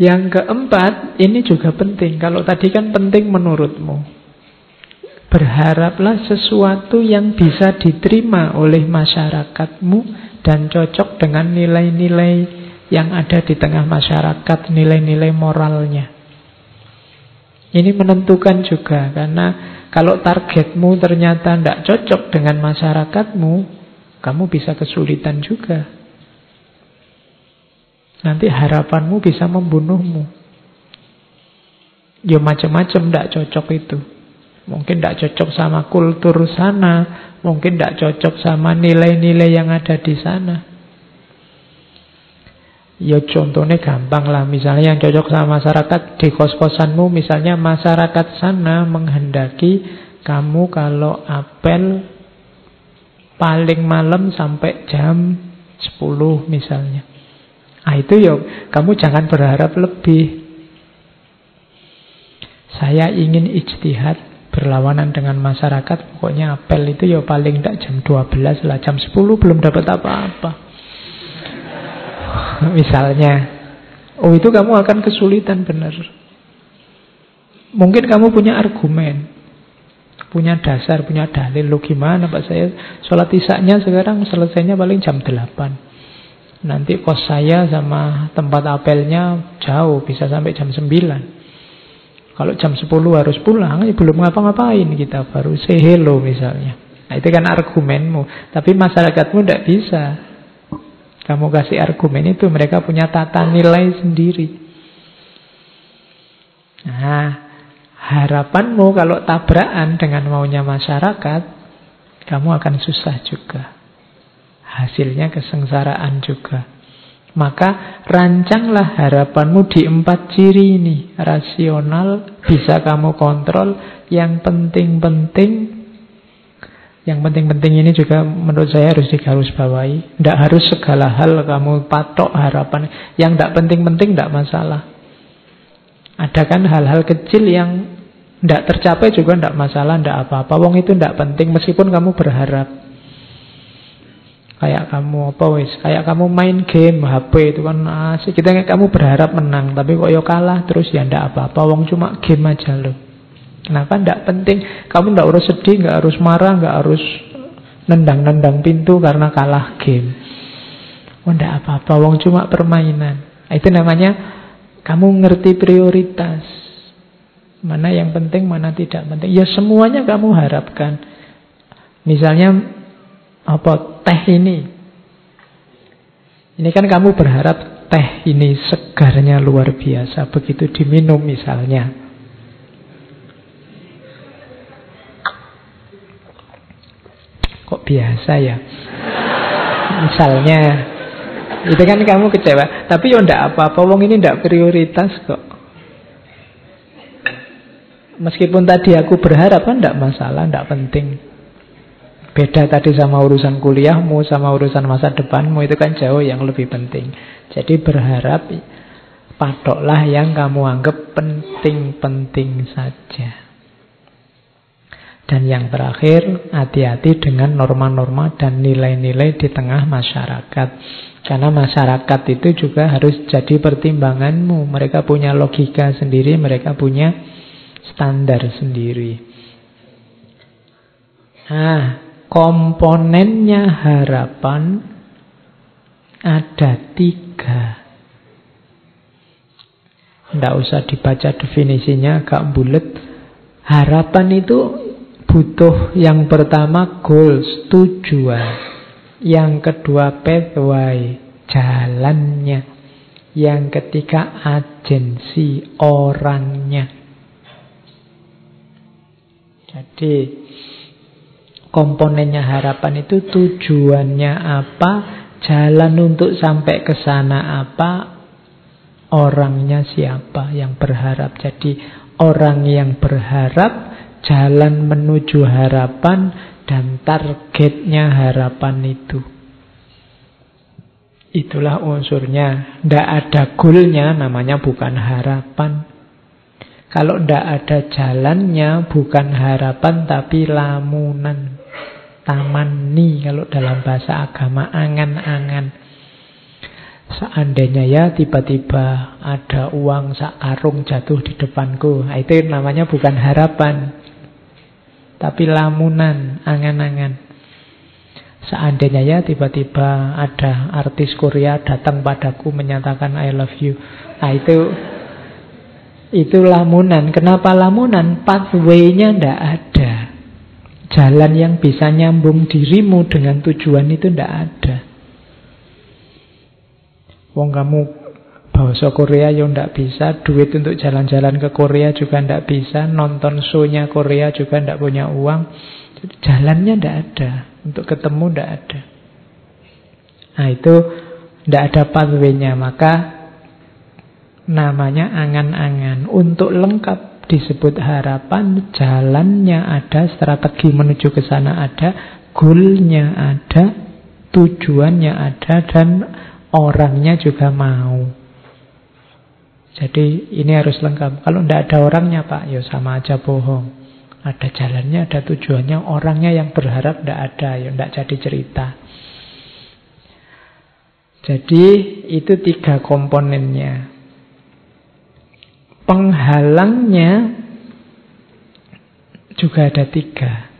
Yang keempat, ini juga penting. Kalau tadi kan penting menurutmu. Berharaplah sesuatu yang bisa diterima oleh masyarakatmu dan cocok dengan nilai-nilai yang ada di tengah masyarakat, nilai-nilai moralnya. Ini menentukan juga, karena kalau targetmu ternyata tidak cocok dengan masyarakatmu, kamu bisa kesulitan juga. Nanti harapanmu bisa membunuhmu. Ya macam-macam tidak cocok itu. Mungkin tidak cocok sama kultur sana. Mungkin tidak cocok sama nilai-nilai yang ada di sana. Ya contohnya gampang lah. Misalnya yang cocok sama masyarakat di kos-kosanmu. Misalnya masyarakat sana menghendaki kamu kalau apel paling malam sampai jam 10 misalnya. Ah itu ya kamu jangan berharap lebih. Saya ingin ijtihad berlawanan dengan masyarakat. Pokoknya apel itu ya paling tidak jam 12 lah. Jam 10 belum dapat apa-apa. Misalnya. Oh itu kamu akan kesulitan benar. Mungkin kamu punya argumen. Punya dasar, punya dalil. Lo gimana Pak saya sholat isaknya sekarang selesainya paling jam 8. Nanti kos saya sama tempat apelnya jauh, bisa sampai jam 9. Kalau jam 10 harus pulang, ya belum ngapa-ngapain kita, baru say hello misalnya. Nah, itu kan argumenmu. Tapi masyarakatmu tidak bisa. Kamu kasih argumen itu, mereka punya tata nilai sendiri. Nah, harapanmu kalau tabrakan dengan maunya masyarakat, kamu akan susah juga. Hasilnya kesengsaraan juga. Maka rancanglah harapanmu di empat ciri ini. Rasional, bisa kamu kontrol. Yang penting-penting, yang penting-penting ini juga menurut saya harus digarisbawahi. Tidak harus segala hal kamu patok harapan. Yang tidak penting-penting tidak masalah. Ada kan hal-hal kecil yang tidak tercapai juga tidak masalah, tidak apa-apa. Wong itu tidak penting meskipun kamu berharap. Kayak kamu apa wis? Kayak kamu main game HP itu kan asik. Kita kamu berharap menang, tapi kok yo kalah terus ya ndak apa-apa. Wong cuma game aja loh. Kenapa ndak penting? Kamu ndak harus sedih, nggak harus marah, nggak harus nendang-nendang pintu karena kalah game. Oh ndak apa-apa, wong cuma permainan. Itu namanya kamu ngerti prioritas. Mana yang penting, mana tidak penting. Ya semuanya kamu harapkan. Misalnya apa teh ini. Ini kan kamu berharap teh ini segarnya luar biasa begitu diminum misalnya. Kok biasa ya? Misalnya itu kan kamu kecewa, tapi ya ndak apa-apa, wong ini ndak prioritas kok. Meskipun tadi aku berharap kan ndak masalah, ndak penting. Beda tadi sama urusan kuliahmu, sama urusan masa depanmu itu kan jauh yang lebih penting. Jadi berharap patoklah yang kamu anggap penting-penting saja. Dan yang terakhir, hati-hati dengan norma-norma dan nilai-nilai di tengah masyarakat. Karena masyarakat itu juga harus jadi pertimbanganmu. Mereka punya logika sendiri, mereka punya standar sendiri. Nah, komponennya harapan ada tiga. Tidak usah dibaca definisinya agak bulat. Harapan itu butuh yang pertama goals, tujuan. Yang kedua pathway, jalannya. Yang ketiga agensi, orangnya. Jadi komponennya harapan itu tujuannya apa, jalan untuk sampai ke sana apa, orangnya siapa yang berharap. Jadi orang yang berharap jalan menuju harapan dan targetnya harapan itu. Itulah unsurnya. Tidak ada goalnya, namanya bukan harapan. Kalau tidak ada jalannya, bukan harapan tapi lamunan. Tamani kalau dalam bahasa agama, angan-angan. Seandainya ya tiba-tiba ada uang sak karung jatuh di depanku. Nah, itu namanya bukan harapan. Tapi lamunan, angan-angan. Seandainya ya tiba-tiba ada artis Korea datang padaku menyatakan I love you. Nah itu itu lamunan. Kenapa lamunan? Pathway-nya ndak ada. Jalan yang bisa nyambung dirimu dengan tujuan itu ndak ada. Wong kamu bahasa Korea ya ndak bisa, duit untuk jalan-jalan ke Korea juga ndak bisa, nonton show-nya Korea juga ndak punya uang. Jalannya ndak ada. Untuk ketemu tidak ada. Nah itu tidak ada pathway-nya. Maka namanya angan-angan. Untuk lengkap disebut harapan, jalannya ada, strategi menuju ke sana ada, goalnya ada, tujuannya ada, dan orangnya juga mau. Jadi ini harus lengkap. Kalau tidak ada orangnya Pak, ya sama aja bohong. Ada jalannya, ada tujuannya. Orangnya yang berharap tidak ada, ya tidak jadi cerita. Jadi itu tiga komponennya. Penghalangnya juga ada tiga.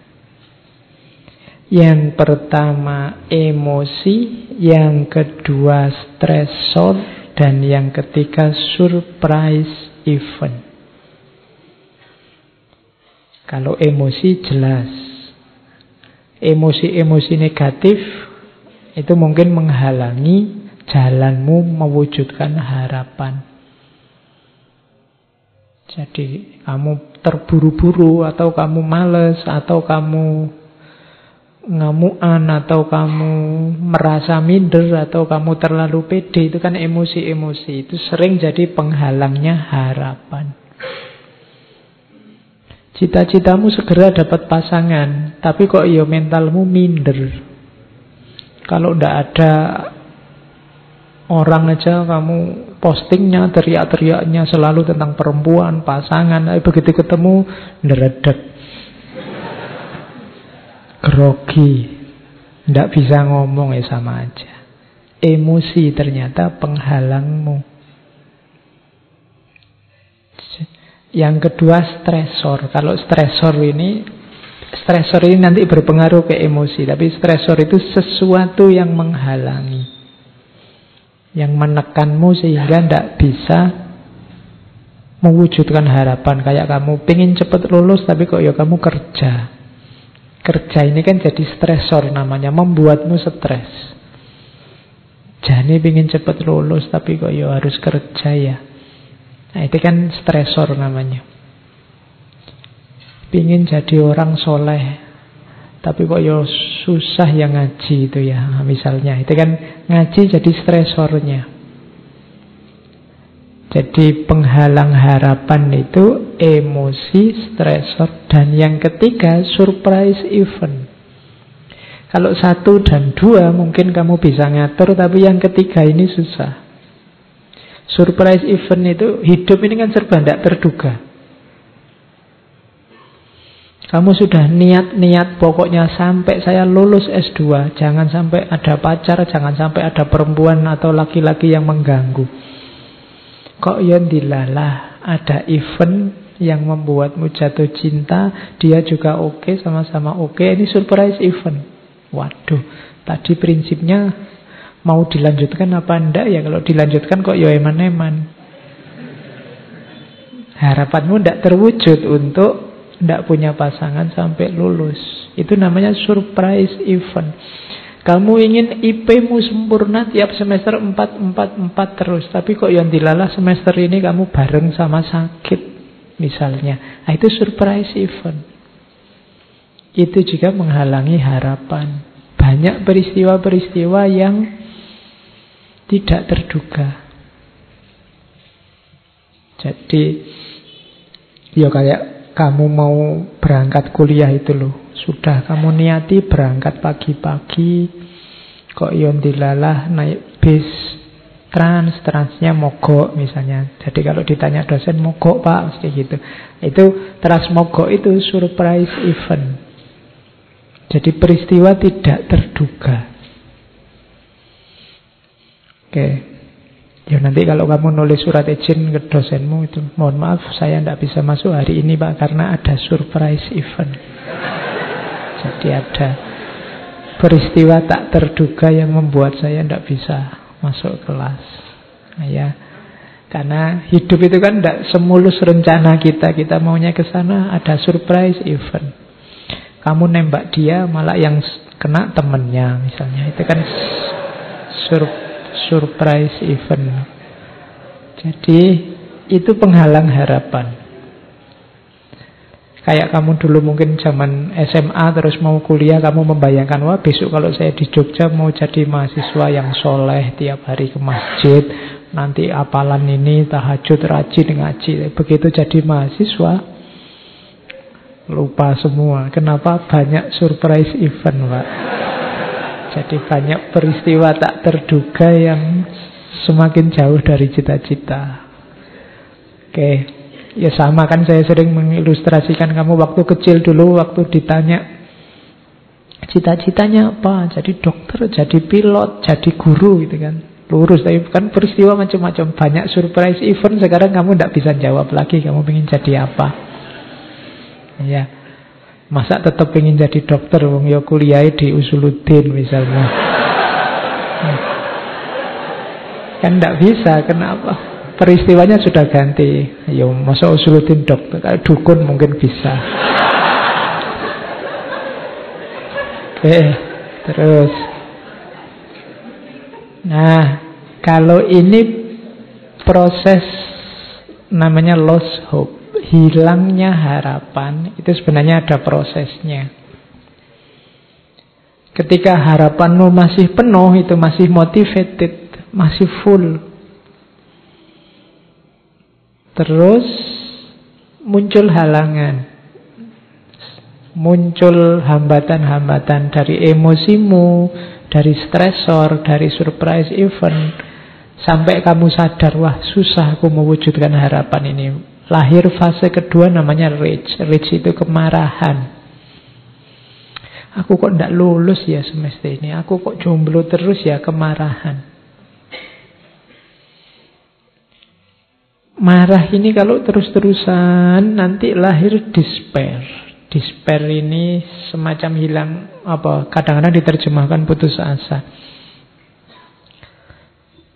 Yang pertama emosi, yang kedua stresor, dan yang ketiga surprise event. Kalau emosi jelas. Emosi-emosi negatif itu mungkin menghalangi jalanmu mewujudkan harapan. Jadi kamu terburu-buru atau kamu males atau kamu ngamuan atau kamu merasa minder atau kamu terlalu pede itu kan emosi-emosi itu sering jadi penghalangnya harapan. Cita-citamu segera dapat pasangan, tapi kok iyo mentalmu minder. Kalau ndak ada orang aja kamu postingnya teriak-teriaknya selalu tentang perempuan, pasangan, begitu ketemu nderedek. Grogi. Ndak bisa ngomong ya sama aja. Emosi ternyata penghalangmu. Yang kedua stresor. Kalau stresor ini stresor ini nanti berpengaruh ke emosi, tapi stresor itu sesuatu yang menghalangi. Yang menekanmu sehingga tidak bisa mewujudkan harapan kayak kamu pengen cepat lulus tapi kok ya kamu kerja. Kerja ini kan jadi stresor namanya, membuatmu stres. Jadi pengen cepat lulus tapi kok ya harus kerja ya. Nah itu kan stresor namanya. Pingin jadi orang soleh, tapi kok ya susah yang ngaji itu ya misalnya. Itu kan ngaji jadi stresornya. Jadi penghalang harapan itu emosi, stresor, dan yang ketiga surprise event. Kalau satu dan dua mungkin kamu bisa ngatur, tapi yang ketiga ini susah. Surprise event itu hidup ini kan serba tidak terduga. Kamu sudah niat-niat pokoknya sampai saya lulus S2, jangan sampai ada pacar, jangan sampai ada perempuan atau laki-laki yang mengganggu. Kok yang dilalah ada event yang membuatmu jatuh cinta, dia juga oke, okay, sama-sama oke. Okay. Ini surprise event. Waduh, tadi prinsipnya Mau dilanjutkan apa enggak ya Kalau dilanjutkan kok ya eman-eman Harapanmu tidak terwujud untuk Tidak punya pasangan sampai lulus Itu namanya surprise event Kamu ingin IP-mu sempurna Tiap semester 4-4-4 terus Tapi kok yang dilalah semester ini Kamu bareng sama sakit Misalnya nah, Itu surprise event Itu juga menghalangi harapan Banyak peristiwa-peristiwa yang tidak terduga. Jadi ya kayak kamu mau berangkat kuliah itu loh. Sudah kamu niati berangkat pagi-pagi kok yon dilalah naik bis trans, transnya mogok misalnya. Jadi kalau ditanya dosen mogok pak, mesti gitu. Itu trans mogok itu surprise event. Jadi peristiwa tidak terduga. Oke. Ya nanti kalau kamu nulis surat izin ke dosenmu itu, mohon maaf saya tidak bisa masuk hari ini pak karena ada surprise event. Jadi ada peristiwa tak terduga yang membuat saya tidak bisa masuk kelas. Nah, ya. Karena hidup itu kan tidak semulus rencana kita. Kita maunya ke sana ada surprise event. Kamu nembak dia malah yang kena temennya misalnya. Itu kan sur surprise event. Jadi itu penghalang harapan. Kayak kamu dulu mungkin zaman SMA terus mau kuliah kamu membayangkan wah besok kalau saya di Jogja mau jadi mahasiswa yang soleh tiap hari ke masjid nanti apalan ini tahajud rajin ngaji. Begitu jadi mahasiswa lupa semua. Kenapa? Banyak surprise event pak. Jadi banyak peristiwa tak terduga yang semakin jauh dari cita-cita. Oke Ya sama kan saya sering mengilustrasikan kamu waktu kecil dulu waktu ditanya cita-citanya apa? Jadi dokter, jadi pilot, jadi guru gitu kan. Lurus tapi kan peristiwa macam-macam banyak surprise event sekarang kamu tidak bisa jawab lagi kamu ingin jadi apa. Ya. Masa tetap ingin jadi dokter wong ya kuliah di Usuluddin misalnya. Kan tidak bisa, kenapa? Peristiwanya sudah ganti. Ya masa usulutin dokter, dukun mungkin bisa. Oke, terus. Nah, kalau ini proses namanya lost hope, hilangnya harapan, itu sebenarnya ada prosesnya. Ketika harapanmu masih penuh, itu masih motivated, masih full, Terus muncul halangan. Muncul hambatan-hambatan dari emosimu, dari stresor, dari surprise event. Sampai kamu sadar, wah susah aku mewujudkan harapan ini. Lahir fase kedua namanya rage. Rage itu kemarahan. Aku kok tidak lulus ya semester ini. Aku kok jomblo terus ya kemarahan. Marah ini kalau terus-terusan nanti lahir despair. Despair ini semacam hilang apa? Kadang-kadang diterjemahkan putus asa.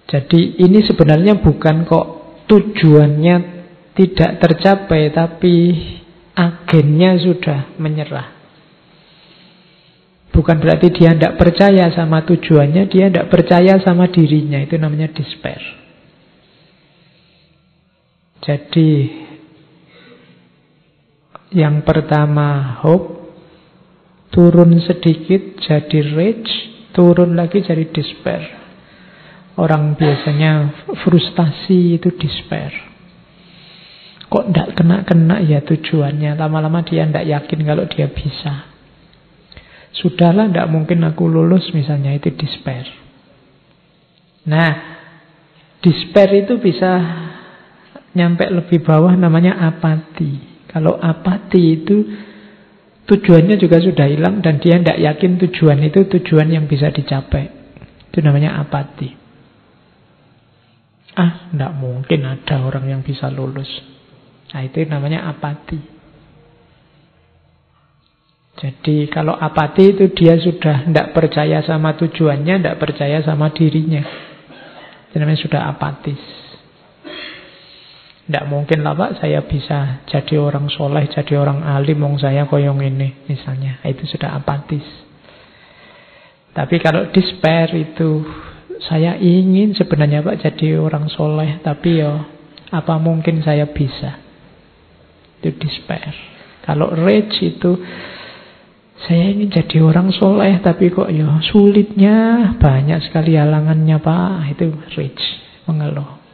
Jadi ini sebenarnya bukan kok tujuannya tidak tercapai tapi agennya sudah menyerah. Bukan berarti dia tidak percaya sama tujuannya, dia tidak percaya sama dirinya. Itu namanya despair. Jadi yang pertama hope turun sedikit jadi rage, turun lagi jadi despair. Orang biasanya frustasi itu despair. Kok tidak kena-kena ya tujuannya, lama-lama dia tidak yakin kalau dia bisa. Sudahlah, tidak mungkin aku lulus misalnya, itu despair. Nah, despair itu bisa nyampe lebih bawah namanya apati. Kalau apati itu tujuannya juga sudah hilang dan dia tidak yakin tujuan itu tujuan yang bisa dicapai. Itu namanya apati. Ah, tidak mungkin ada orang yang bisa lulus. Nah, itu namanya apati. Jadi kalau apati itu dia sudah tidak percaya sama tujuannya, tidak percaya sama dirinya. Itu namanya sudah apatis. Tidak mungkin lah Pak saya bisa jadi orang soleh, jadi orang alim, wong saya koyong ini misalnya. Itu sudah apatis. Tapi kalau despair itu saya ingin sebenarnya Pak jadi orang soleh, tapi ya apa mungkin saya bisa. Itu despair. Kalau rage itu saya ingin jadi orang soleh, tapi kok ya sulitnya banyak sekali halangannya Pak. Itu rage, mengeluh.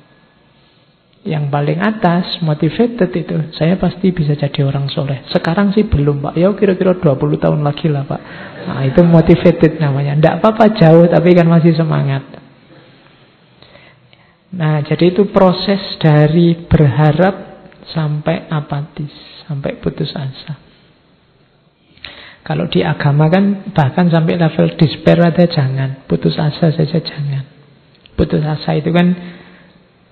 Yang paling atas, motivated itu, saya pasti bisa jadi orang soleh. Sekarang sih belum Pak, ya kira-kira 20 tahun lagi lah Pak. Nah itu motivated namanya. Tidak apa-apa jauh, tapi kan masih semangat. Nah jadi itu proses dari berharap sampai apatis, sampai putus asa. Kalau di agama kan bahkan sampai level despair ada jangan, putus asa saja jangan. Putus asa itu kan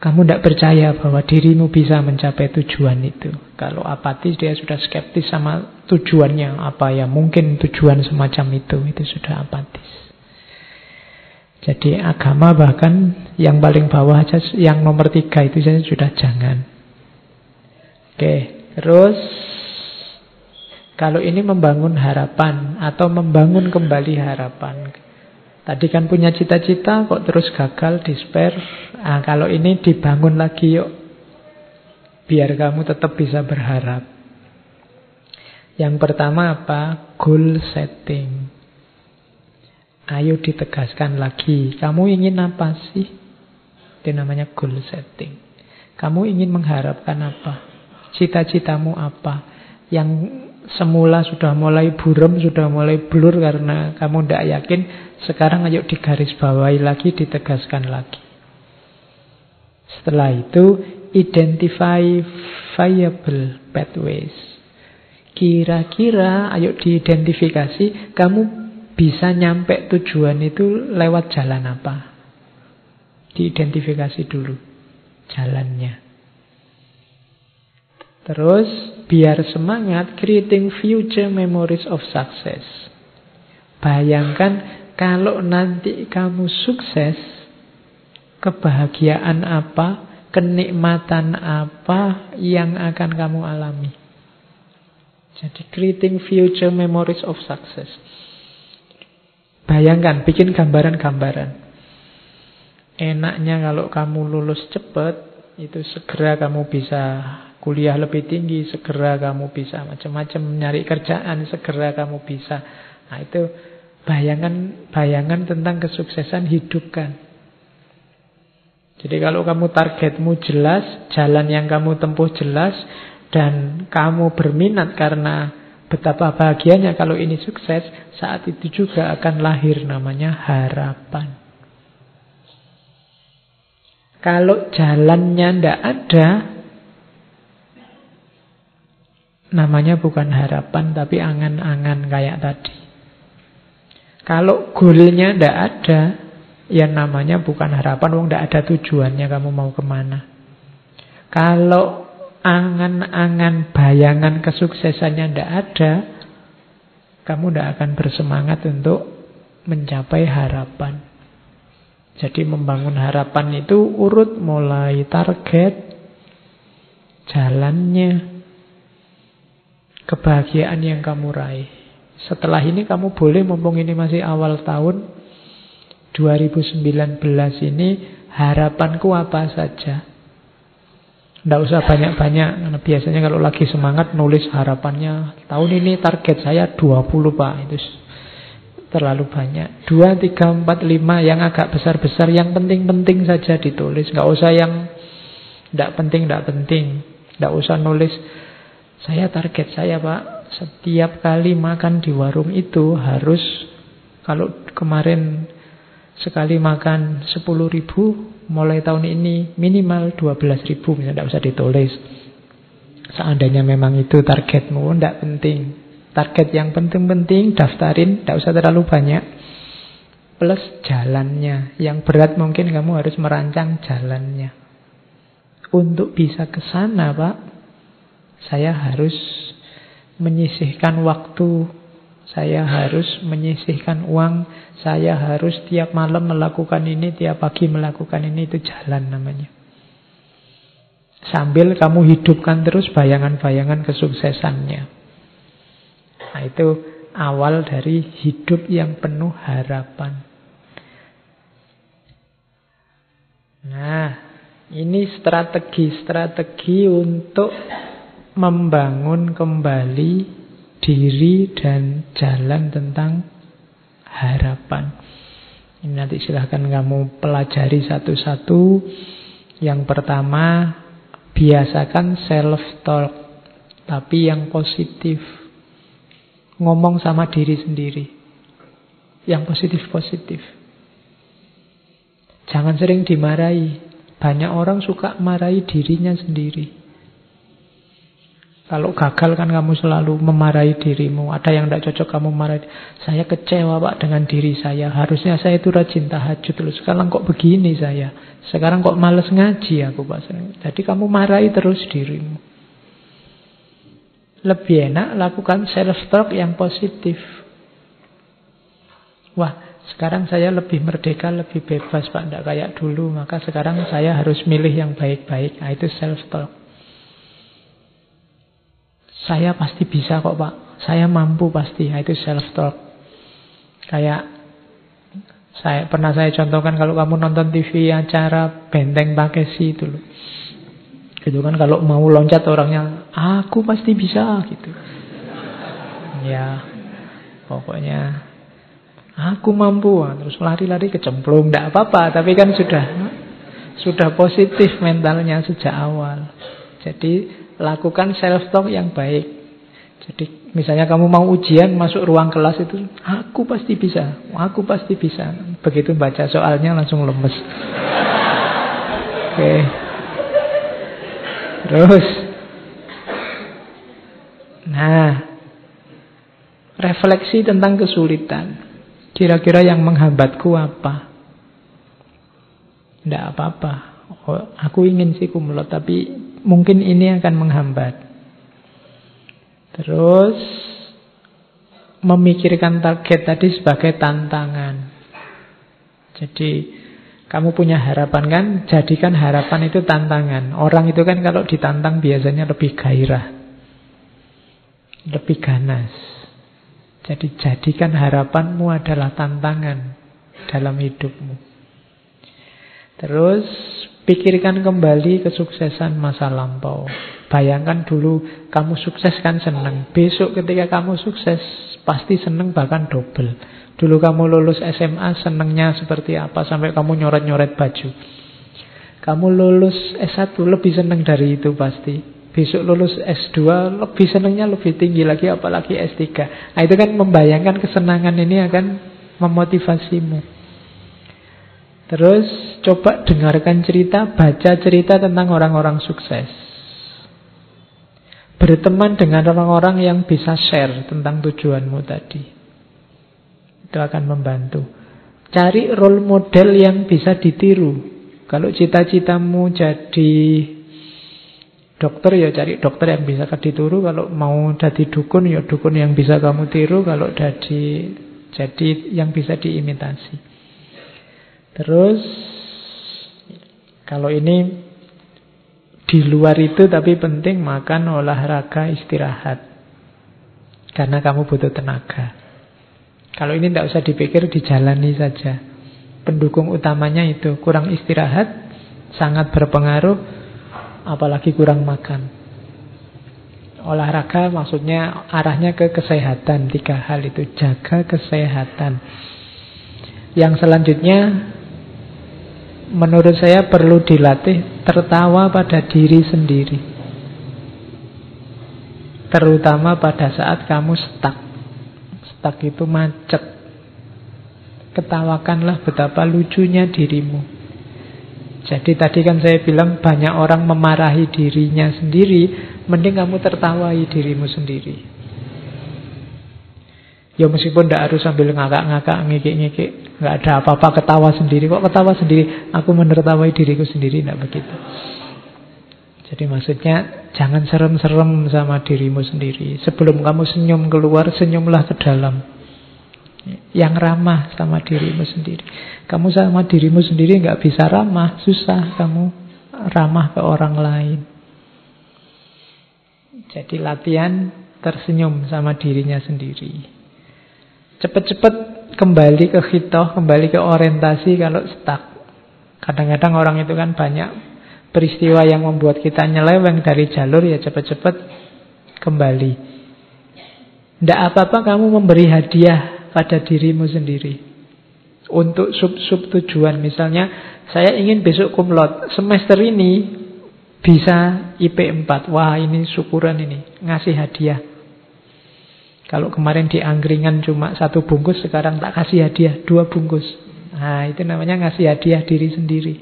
kamu tidak percaya bahwa dirimu bisa mencapai tujuan itu. Kalau apatis dia sudah skeptis sama tujuannya apa ya mungkin tujuan semacam itu itu sudah apatis. Jadi agama bahkan yang paling bawah aja yang nomor tiga itu saja sudah jangan. Oke, terus kalau ini membangun harapan atau membangun kembali harapan. Tadi kan punya cita-cita kok terus gagal, despair. Nah, kalau ini dibangun lagi yuk. Biar kamu tetap bisa berharap. Yang pertama apa? Goal setting. Ayo ditegaskan lagi. Kamu ingin apa sih? Itu namanya goal setting. Kamu ingin mengharapkan apa? Cita-citamu apa? Yang semula sudah mulai buram, sudah mulai blur karena kamu tidak yakin, sekarang ayo digaris bawahi lagi, ditegaskan lagi. Setelah itu, identify viable pathways. Kira-kira ayo diidentifikasi, kamu bisa nyampe tujuan itu lewat jalan apa? Diidentifikasi dulu jalannya. Terus biar semangat creating future memories of success. Bayangkan kalau nanti kamu sukses, kebahagiaan apa, kenikmatan apa yang akan kamu alami. Jadi creating future memories of success. Bayangkan, bikin gambaran-gambaran. Enaknya kalau kamu lulus cepat, itu segera kamu bisa kuliah lebih tinggi, segera kamu bisa macam-macam nyari kerjaan, segera kamu bisa. Nah, itu bayangan bayangan tentang kesuksesan hidupkan. Jadi kalau kamu targetmu jelas, jalan yang kamu tempuh jelas dan kamu berminat karena betapa bahagianya kalau ini sukses, saat itu juga akan lahir namanya harapan. Kalau jalannya ndak ada, Namanya bukan harapan tapi angan-angan kayak tadi. Kalau goalnya ndak ada, ya namanya bukan harapan, wong ndak ada tujuannya kamu mau ke mana. Kalau angan-angan bayangan kesuksesannya ndak ada, kamu ndak akan bersemangat untuk mencapai harapan. Jadi membangun harapan itu urut mulai target, jalannya, kebahagiaan yang kamu raih. Setelah ini kamu boleh mumpung ini masih awal tahun 2019 ini harapanku apa saja. Tidak usah banyak-banyak karena biasanya kalau lagi semangat nulis harapannya. Tahun ini target saya 20 Pak. Itu terlalu banyak. 2, 3, 4, 5 yang agak besar-besar yang penting-penting saja ditulis. Nggak usah yang tidak penting, tidak penting. Tidak usah nulis saya target saya Pak, setiap kali makan di warung itu harus kalau kemarin sekali makan 10 ribu, mulai tahun ini minimal 12 ribu, misalnya tidak usah ditulis. Seandainya memang itu targetmu, tidak penting. Target yang penting-penting, daftarin, tidak usah terlalu banyak. Plus jalannya. Yang berat mungkin kamu harus merancang jalannya. Untuk bisa ke sana, Pak, saya harus menyisihkan waktu, saya harus menyisihkan uang, saya harus tiap malam melakukan ini, tiap pagi melakukan ini, itu jalan namanya. Sambil kamu hidupkan terus bayangan-bayangan kesuksesannya. Nah itu awal dari hidup yang penuh harapan. Nah, ini strategi-strategi untuk membangun kembali diri dan jalan tentang harapan. Ini nanti silahkan kamu pelajari satu-satu. Yang pertama, Biasakan self-talk. Tapi yang positif. Ngomong sama diri sendiri. Yang positif-positif. Jangan sering dimarahi. Banyak orang suka marahi dirinya sendiri. Kalau gagal kan kamu selalu memarahi dirimu. Ada yang tidak cocok kamu marahi. Saya kecewa pak dengan diri saya. Harusnya saya itu rajin tahajud dulu. Sekarang kok begini saya. Sekarang kok males ngaji aku pak. Jadi kamu marahi terus dirimu. Lebih enak lakukan self-talk yang positif. Wah, sekarang saya lebih merdeka, lebih bebas Pak. Tidak kayak dulu. Maka sekarang saya harus milih yang baik-baik. Nah, itu self-talk. Saya pasti bisa kok Pak. Saya mampu pasti. Nah, itu self-talk. Kayak saya pernah saya contohkan kalau kamu nonton TV acara Benteng Takeshi itu loh. Gitu kan kalau mau loncat orangnya, aku pasti bisa gitu. Ya, pokoknya aku mampu. Terus lari-lari kecemplung, tidak apa-apa. Tapi kan sudah sudah positif mentalnya sejak awal. Jadi lakukan self talk yang baik. Jadi misalnya kamu mau ujian masuk ruang kelas itu, aku pasti bisa, aku pasti bisa. Begitu baca soalnya langsung lemes. Oke. Terus, nah, refleksi tentang kesulitan. Kira-kira yang menghambatku apa? Tidak apa-apa. Oh, aku ingin sih kumlot, tapi mungkin ini akan menghambat. Terus memikirkan target tadi sebagai tantangan. Jadi kamu punya harapan kan, jadikan harapan itu tantangan. Orang itu kan kalau ditantang biasanya lebih gairah. Lebih ganas. Jadi jadikan harapanmu adalah tantangan dalam hidupmu. Terus Pikirkan kembali kesuksesan masa lampau. Bayangkan dulu kamu sukses kan senang. Besok ketika kamu sukses pasti senang bahkan double. Dulu kamu lulus SMA senangnya seperti apa sampai kamu nyoret-nyoret baju. Kamu lulus S1 lebih senang dari itu pasti. Besok lulus S2 lebih senangnya lebih tinggi lagi apalagi S3. Nah itu kan membayangkan kesenangan ini akan memotivasimu. Terus coba dengarkan cerita, baca cerita tentang orang-orang sukses. Berteman dengan orang-orang yang bisa share tentang tujuanmu tadi. Itu akan membantu. Cari role model yang bisa ditiru. Kalau cita-citamu jadi dokter ya cari dokter yang bisa ditiru. Kalau mau jadi dukun ya dukun yang bisa kamu tiru. Kalau jadi jadi yang bisa diimitasi. Terus kalau ini di luar itu tapi penting makan, olahraga, istirahat. Karena kamu butuh tenaga. Kalau ini tidak usah dipikir, dijalani saja. Pendukung utamanya itu kurang istirahat, sangat berpengaruh, apalagi kurang makan. Olahraga maksudnya arahnya ke kesehatan, tiga hal itu jaga kesehatan. Yang selanjutnya menurut saya perlu dilatih tertawa pada diri sendiri. Terutama pada saat kamu stuck. Stuck itu macet. Ketawakanlah betapa lucunya dirimu. Jadi tadi kan saya bilang banyak orang memarahi dirinya sendiri, mending kamu tertawai dirimu sendiri. Ya meskipun tidak harus sambil ngakak-ngakak, ngikik-ngikik. Nggak ada apa-apa ketawa sendiri. Kok ketawa sendiri? Aku menertawai diriku sendiri. Tidak begitu. Jadi maksudnya jangan serem-serem sama dirimu sendiri. Sebelum kamu senyum keluar, senyumlah ke dalam. Yang ramah sama dirimu sendiri. Kamu sama dirimu sendiri nggak bisa ramah, susah kamu ramah ke orang lain. Jadi latihan tersenyum sama dirinya sendiri. Cepat-cepat kembali ke hitoh, kembali ke orientasi kalau stuck. Kadang-kadang orang itu kan banyak peristiwa yang membuat kita nyeleweng dari jalur ya cepat-cepat kembali. Tidak apa-apa kamu memberi hadiah pada dirimu sendiri. Untuk sub-sub tujuan misalnya saya ingin besok kumlot. Semester ini Bisa IP 4. Wah, ini syukuran ini. Ngasih hadiah. Kalau kemarin di angkringan cuma satu bungkus, sekarang tak kasih hadiah dua bungkus. Nah, itu namanya ngasih hadiah diri sendiri.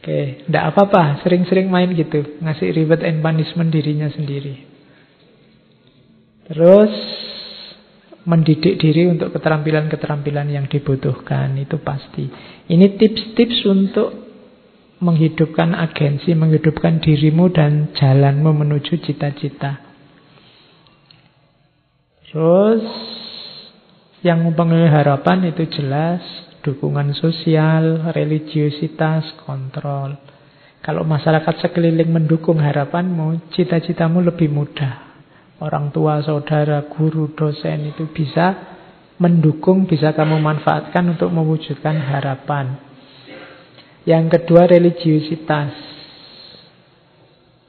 Oke, tidak apa-apa, sering-sering main gitu, ngasih reward and punishment dirinya sendiri. Terus mendidik diri untuk keterampilan-keterampilan yang dibutuhkan itu pasti. Ini tips-tips untuk menghidupkan agensi, menghidupkan dirimu dan jalanmu menuju cita-cita. Terus yang mempengaruhi harapan itu jelas dukungan sosial, religiositas, kontrol. Kalau masyarakat sekeliling mendukung harapanmu, cita-citamu lebih mudah. Orang tua, saudara, guru, dosen itu bisa mendukung, bisa kamu manfaatkan untuk mewujudkan harapan. Yang kedua, religiositas.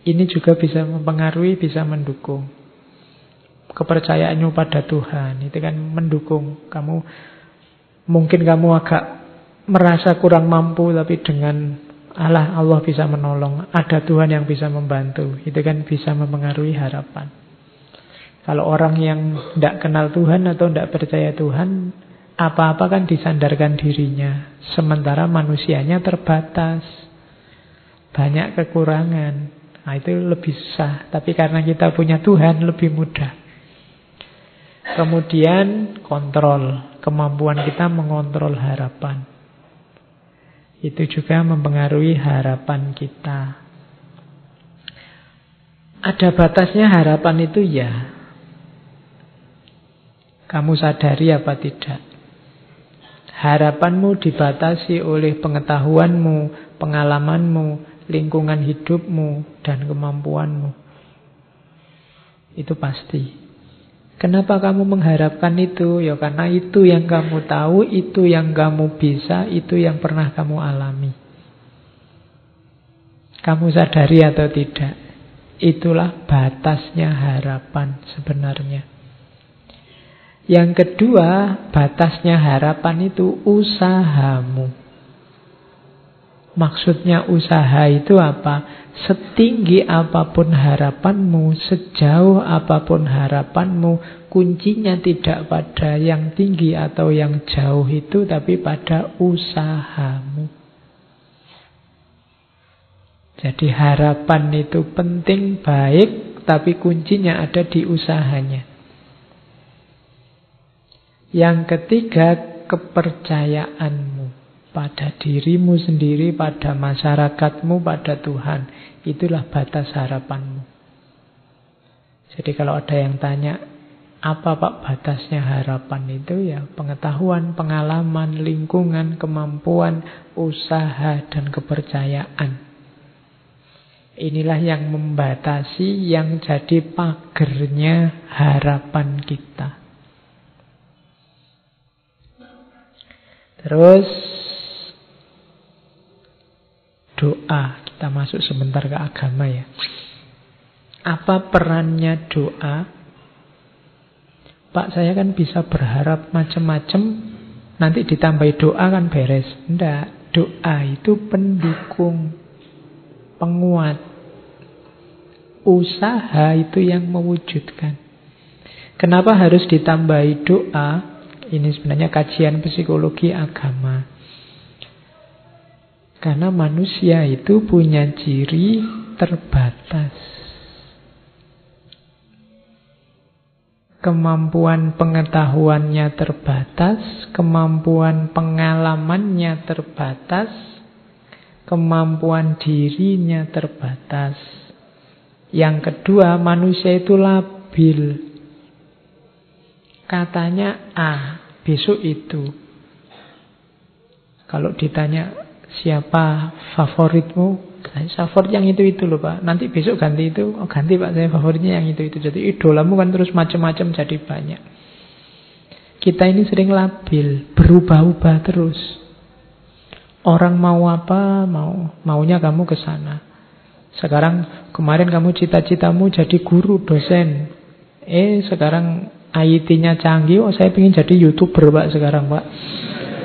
Ini juga bisa mempengaruhi, bisa mendukung kepercayaanmu pada Tuhan. Itu kan mendukung kamu. Mungkin kamu agak merasa kurang mampu tapi dengan Allah Allah bisa menolong. Ada Tuhan yang bisa membantu. Itu kan bisa mempengaruhi harapan. Kalau orang yang tidak kenal Tuhan atau tidak percaya Tuhan, apa-apa kan disandarkan dirinya. Sementara manusianya terbatas. Banyak kekurangan. Nah itu lebih susah. Tapi karena kita punya Tuhan lebih mudah. Kemudian kontrol, kemampuan kita mengontrol harapan. Itu juga mempengaruhi harapan kita. Ada batasnya harapan itu ya. Kamu sadari apa tidak? Harapanmu dibatasi oleh pengetahuanmu, pengalamanmu, lingkungan hidupmu, dan kemampuanmu. Itu pasti. Kenapa kamu mengharapkan itu? Ya karena itu yang kamu tahu, itu yang kamu bisa, itu yang pernah kamu alami. Kamu sadari atau tidak? Itulah batasnya harapan sebenarnya. Yang kedua, batasnya harapan itu usahamu. Maksudnya usaha itu apa? Setinggi apa pun harapanmu, sejauh apa pun harapanmu, kuncinya tidak pada yang tinggi atau yang jauh itu, tapi pada usahamu. Jadi harapan itu penting, baik, tapi kuncinya ada di usahanya. Yang ketiga, kepercayaanmu pada dirimu sendiri, pada masyarakatmu, pada Tuhan. Itulah batas harapanmu. Jadi kalau ada yang tanya, apa Pak batasnya harapan itu? Ya pengetahuan, pengalaman, lingkungan, kemampuan, usaha, dan kepercayaan. Inilah yang membatasi, yang jadi pagernya harapan kita. Terus doa kita masuk sebentar ke agama ya. Apa perannya doa? Pak saya kan bisa berharap macam-macam, nanti ditambahi doa kan beres. Tidak, doa itu pendukung, penguat. Usaha itu yang mewujudkan. Kenapa harus ditambahi doa? Ini sebenarnya kajian psikologi agama. Karena manusia itu punya ciri terbatas. Kemampuan pengetahuannya terbatas, kemampuan pengalamannya terbatas, kemampuan dirinya terbatas. Yang kedua, manusia itu labil. Katanya A, besok itu. Kalau ditanya Siapa favoritmu? Favorit yang itu-itu loh Pak. Nanti besok ganti itu. Oh ganti Pak, saya favoritnya yang itu-itu. Jadi idolamu kan terus macam-macam jadi banyak. Kita ini sering labil, berubah-ubah terus. Orang mau apa, mau maunya kamu ke sana. Sekarang kemarin kamu cita-citamu jadi guru, dosen. Eh sekarang IT-nya canggih, oh saya ingin jadi YouTuber Pak sekarang Pak.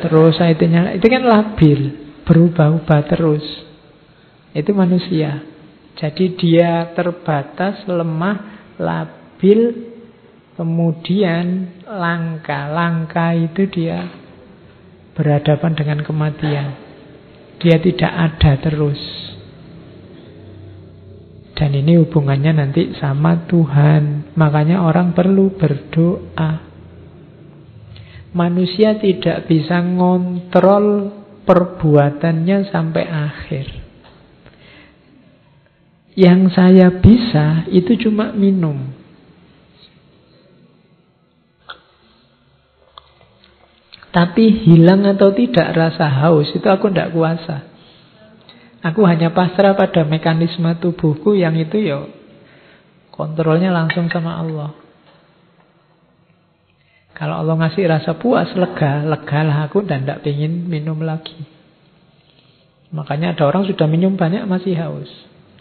Terus IT-nya, itu kan labil berubah-ubah terus. Itu manusia. Jadi dia terbatas, lemah, labil, kemudian langka. Langka itu dia berhadapan dengan kematian. Dia tidak ada terus. Dan ini hubungannya nanti sama Tuhan. Makanya orang perlu berdoa. Manusia tidak bisa ngontrol perbuatannya sampai akhir. Yang saya bisa itu cuma minum. Tapi hilang atau tidak rasa haus itu aku tidak kuasa. Aku hanya pasrah pada mekanisme tubuhku yang itu ya kontrolnya langsung sama Allah. Kalau Allah ngasih rasa puas, lega, lega lah aku dan tidak ingin minum lagi. Makanya ada orang sudah minum banyak masih haus.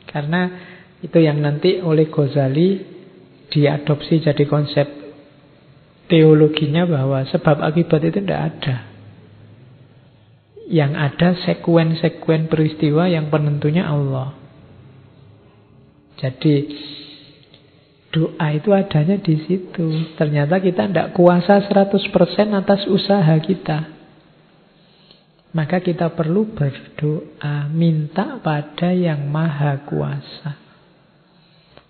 Karena itu yang nanti oleh Ghazali diadopsi jadi konsep teologinya bahwa sebab akibat itu tidak ada. Yang ada sekuen-sekuen peristiwa yang penentunya Allah. Jadi Doa itu adanya di situ. Ternyata kita tidak kuasa 100% atas usaha kita. Maka kita perlu berdoa, minta pada yang maha kuasa.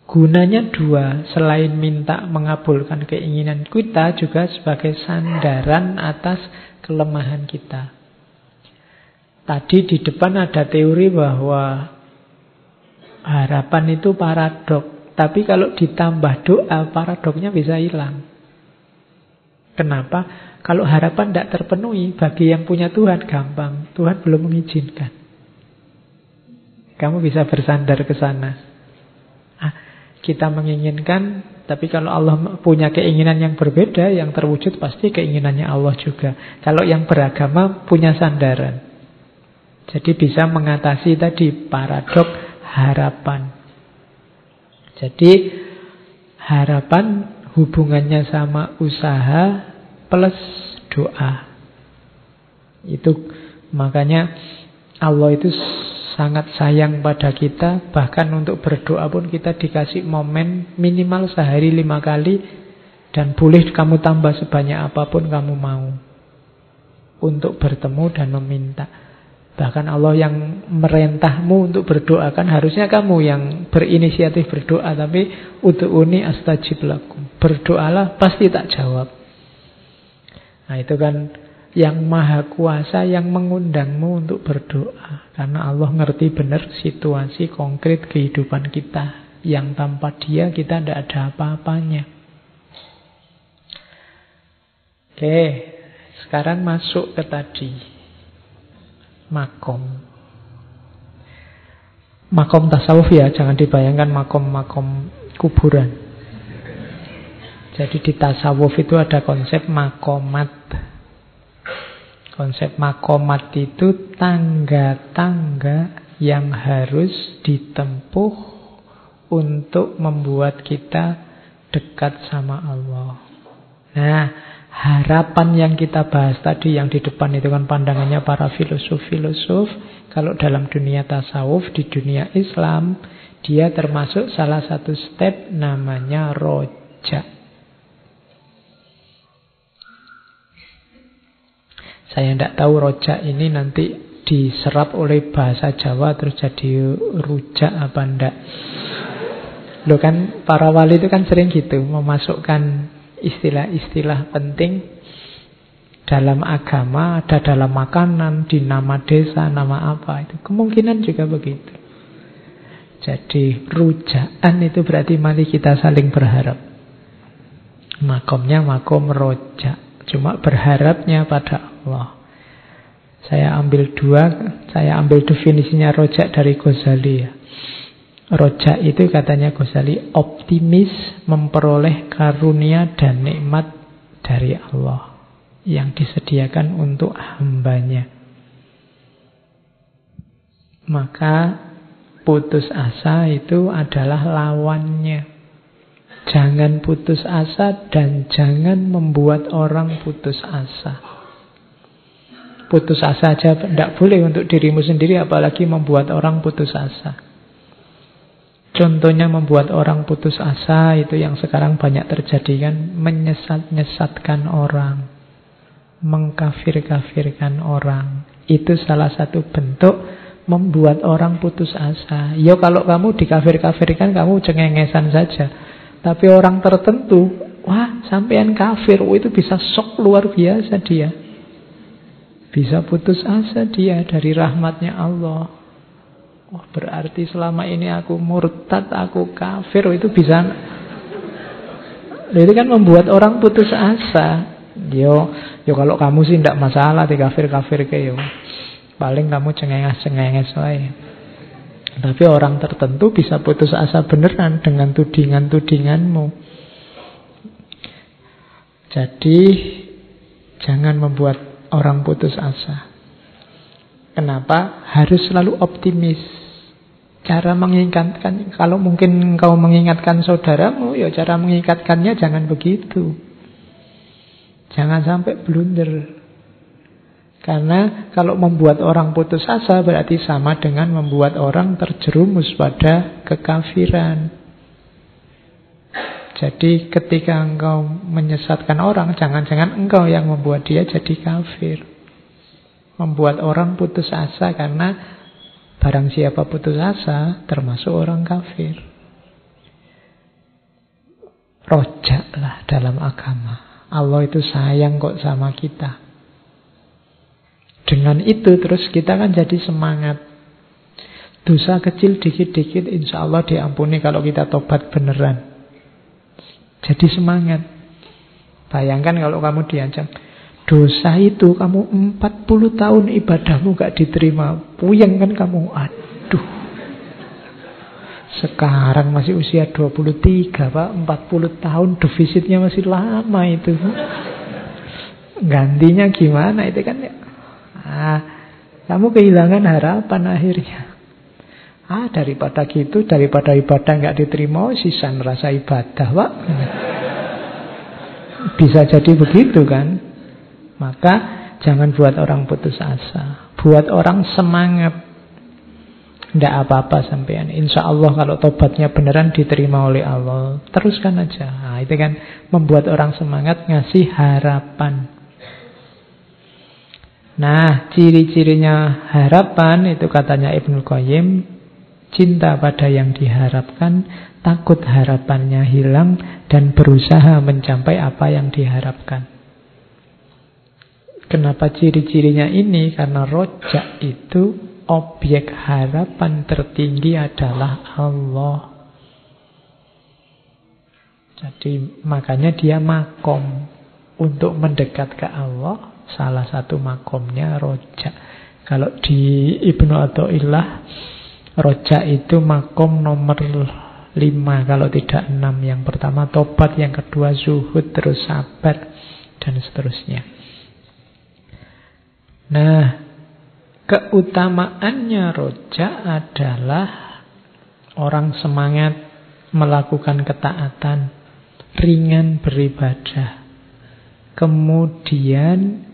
Gunanya dua, selain minta mengabulkan keinginan kita, juga sebagai sandaran atas kelemahan kita. Tadi di depan ada teori bahwa harapan itu paradok. Tapi kalau ditambah doa, paradoknya bisa hilang. Kenapa? Kalau harapan tidak terpenuhi, bagi yang punya Tuhan gampang. Tuhan belum mengizinkan. Kamu bisa bersandar ke sana. Ah, kita menginginkan, tapi kalau Allah punya keinginan yang berbeda, yang terwujud pasti keinginannya Allah juga. Kalau yang beragama punya sandaran. Jadi bisa mengatasi tadi paradok harapan. Jadi harapan hubungannya sama usaha plus doa. Itu makanya Allah itu sangat sayang pada kita. Bahkan untuk berdoa pun kita dikasih momen minimal sehari lima kali. Dan boleh kamu tambah sebanyak apa pun kamu mau. Untuk bertemu dan meminta Bahkan Allah yang merentahmu untuk berdoa kan harusnya kamu yang berinisiatif berdoa tapi uni astajib lakum. Berdoalah pasti tak jawab. Nah, itu kan yang maha kuasa yang mengundangmu untuk berdoa karena Allah ngerti benar situasi konkret kehidupan kita yang tanpa dia kita tidak ada apa-apanya. Oke, sekarang masuk ke tadi makom. Makom tasawuf ya, jangan dibayangkan makom-makom kuburan. Jadi di tasawuf itu ada konsep makomat. Konsep makomat itu tangga-tangga yang harus ditempuh untuk membuat kita dekat sama Allah. Nah, harapan yang kita bahas tadi yang di depan itu kan pandangannya para filosof-filosof. Kalau dalam dunia tasawuf, di dunia Islam, dia termasuk salah satu step namanya roja. Saya tidak tahu roja ini nanti diserap oleh bahasa Jawa terus jadi rujak apa ndak. Lo kan para wali itu kan sering gitu memasukkan istilah-istilah penting dalam agama, ada dalam makanan, di nama desa, nama apa itu. Kemungkinan juga begitu. Jadi rujaan itu berarti mari kita saling berharap. Makomnya makom rojak. Cuma berharapnya pada Allah. Saya ambil dua, saya ambil definisinya rojak dari Ghazali ya. Roja itu katanya Ghazali optimis memperoleh karunia dan nikmat dari Allah yang disediakan untuk hambanya. Maka putus asa itu adalah lawannya. Jangan putus asa dan jangan membuat orang putus asa. putus asa aja tidak boleh untuk dirimu sendiri apalagi membuat orang putus asa. Contohnya membuat orang putus asa itu yang sekarang banyak terjadi kan menyesat-nyesatkan orang, mengkafir-kafirkan orang. Itu salah satu bentuk membuat orang putus asa. Ya kalau kamu dikafir-kafirkan kamu cengengesan saja. Tapi orang tertentu, wah sampean kafir, oh, itu bisa sok luar biasa dia. Bisa putus asa dia dari rahmatnya Allah. Oh, berarti selama ini aku murtad, aku kafir. Itu bisa. Itu kan membuat orang putus asa. Yo, yo kalau kamu sih tidak masalah di kafir-kafir ke yo. Paling kamu cengenges-cengenges wae. Tapi orang tertentu bisa putus asa beneran dengan tudingan-tudinganmu. Jadi jangan membuat orang putus asa. Kenapa? Harus selalu optimis. Cara mengingatkan, kalau mungkin kau mengingatkan saudaramu, ya cara mengingatkannya jangan begitu. Jangan sampai blunder. Karena kalau membuat orang putus asa berarti sama dengan membuat orang terjerumus pada kekafiran. Jadi ketika engkau menyesatkan orang, jangan-jangan engkau yang membuat dia jadi kafir. Membuat orang putus asa karena barang siapa putus asa termasuk orang kafir. Rojaklah dalam agama. Allah itu sayang kok sama kita. Dengan itu terus kita kan jadi semangat. Dosa kecil dikit-dikit insya Allah diampuni kalau kita tobat beneran. Jadi semangat. Bayangkan kalau kamu diancam. Dosa itu kamu 40 tahun ibadahmu gak diterima. Puyeng kan kamu. Aduh. Sekarang masih usia 23 Pak. 40 tahun defisitnya masih lama itu. Gantinya gimana itu kan ya. Ah, kamu kehilangan harapan akhirnya. Ah daripada gitu, daripada ibadah nggak diterima, sisa rasa ibadah, pak. Bisa jadi begitu kan? Maka jangan buat orang putus asa, buat orang semangat. Tidak apa-apa sampean. Insya Allah kalau tobatnya beneran diterima oleh Allah, teruskan aja. Nah, itu kan membuat orang semangat ngasih harapan. Nah, ciri-cirinya harapan itu katanya Ibnu Qayyim cinta pada yang diharapkan, takut harapannya hilang, dan berusaha mencapai apa yang diharapkan. Kenapa ciri-cirinya ini? Karena rojak itu objek harapan tertinggi adalah Allah. Jadi makanya dia makom untuk mendekat ke Allah. Salah satu makomnya rojak. Kalau di Ibnu Athaillah Roja itu makom nomor lima kalau tidak enam. Yang pertama tobat, yang kedua zuhud, terus sabar, dan seterusnya. Nah, keutamaannya roja adalah orang semangat melakukan ketaatan, ringan beribadah. Kemudian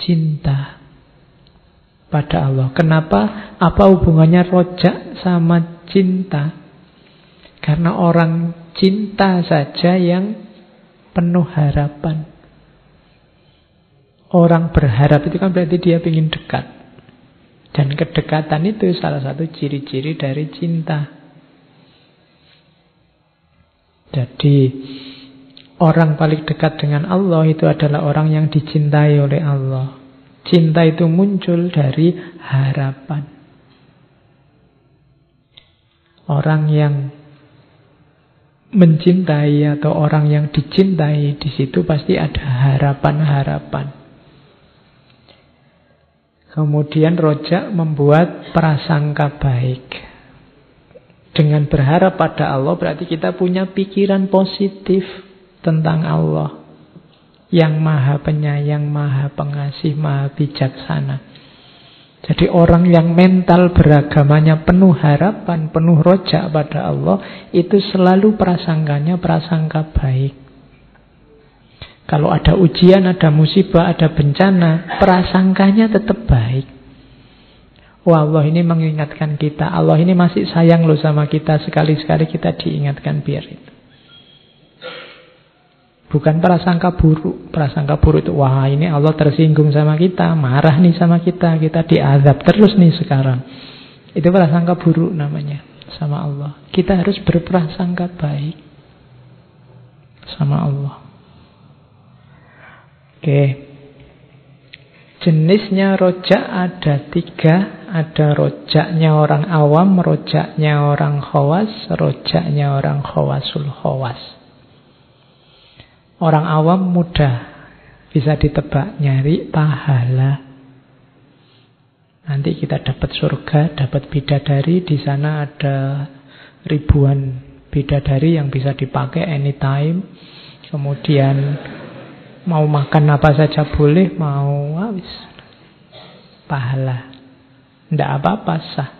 cinta pada Allah. Kenapa? Apa hubungannya rojak sama cinta? Karena orang cinta saja yang penuh harapan. Orang berharap itu kan berarti dia ingin dekat. Dan kedekatan itu salah satu ciri-ciri dari cinta. Jadi orang paling dekat dengan Allah itu adalah orang yang dicintai oleh Allah. Cinta itu muncul dari harapan. Orang yang mencintai atau orang yang dicintai di situ pasti ada harapan-harapan. Kemudian rojak membuat prasangka baik. Dengan berharap pada Allah berarti kita punya pikiran positif tentang Allah yang maha penyayang, maha pengasih, maha bijaksana. Jadi orang yang mental beragamanya penuh harapan, penuh rojak pada Allah, itu selalu prasangkanya prasangka baik. Kalau ada ujian, ada musibah, ada bencana, prasangkanya tetap baik. Wah Allah ini mengingatkan kita. Allah ini masih sayang loh sama kita. Sekali-sekali kita diingatkan biar itu. Bukan prasangka buruk. Prasangka buruk itu, wah ini Allah tersinggung sama kita. Marah nih sama kita. Kita diazab terus nih sekarang. Itu prasangka buruk namanya sama Allah. Kita harus berprasangka baik sama Allah. Oke. Jenisnya rojak ada tiga. Ada rojaknya orang awam, rojaknya orang khawas, rojaknya orang khawasul khawas. Orang awam mudah bisa ditebak nyari pahala. Nanti kita dapat surga, dapat bidadari, di sana ada ribuan bidadari yang bisa dipakai anytime. Kemudian Mau makan apa saja boleh, mau habis. Pahala. Tidak apa-apa, sah.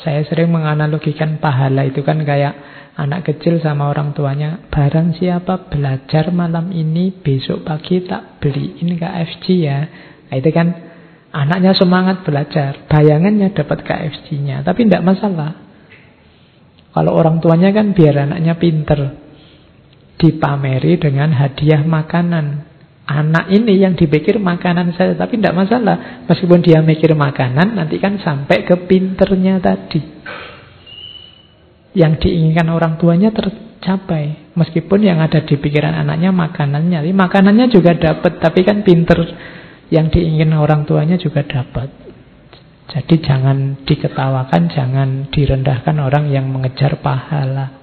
Saya sering menganalogikan pahala itu kan kayak anak kecil sama orang tuanya. Barang siapa belajar malam ini, besok pagi tak beliin KFC ya. Nah, itu kan anaknya semangat belajar. Bayangannya dapat KFC-nya. Tapi tidak masalah. Kalau orang tuanya kan biar anaknya pinter dipameri dengan hadiah makanan. Anak ini yang dipikir makanan saja, tapi tidak masalah. Meskipun dia mikir makanan, nanti kan sampai ke pinternya tadi. Yang diinginkan orang tuanya tercapai. Meskipun yang ada di pikiran anaknya makanannya. Tapi makanannya juga dapat, tapi kan pinter yang diinginkan orang tuanya juga dapat. Jadi jangan diketawakan, jangan direndahkan orang yang mengejar pahala.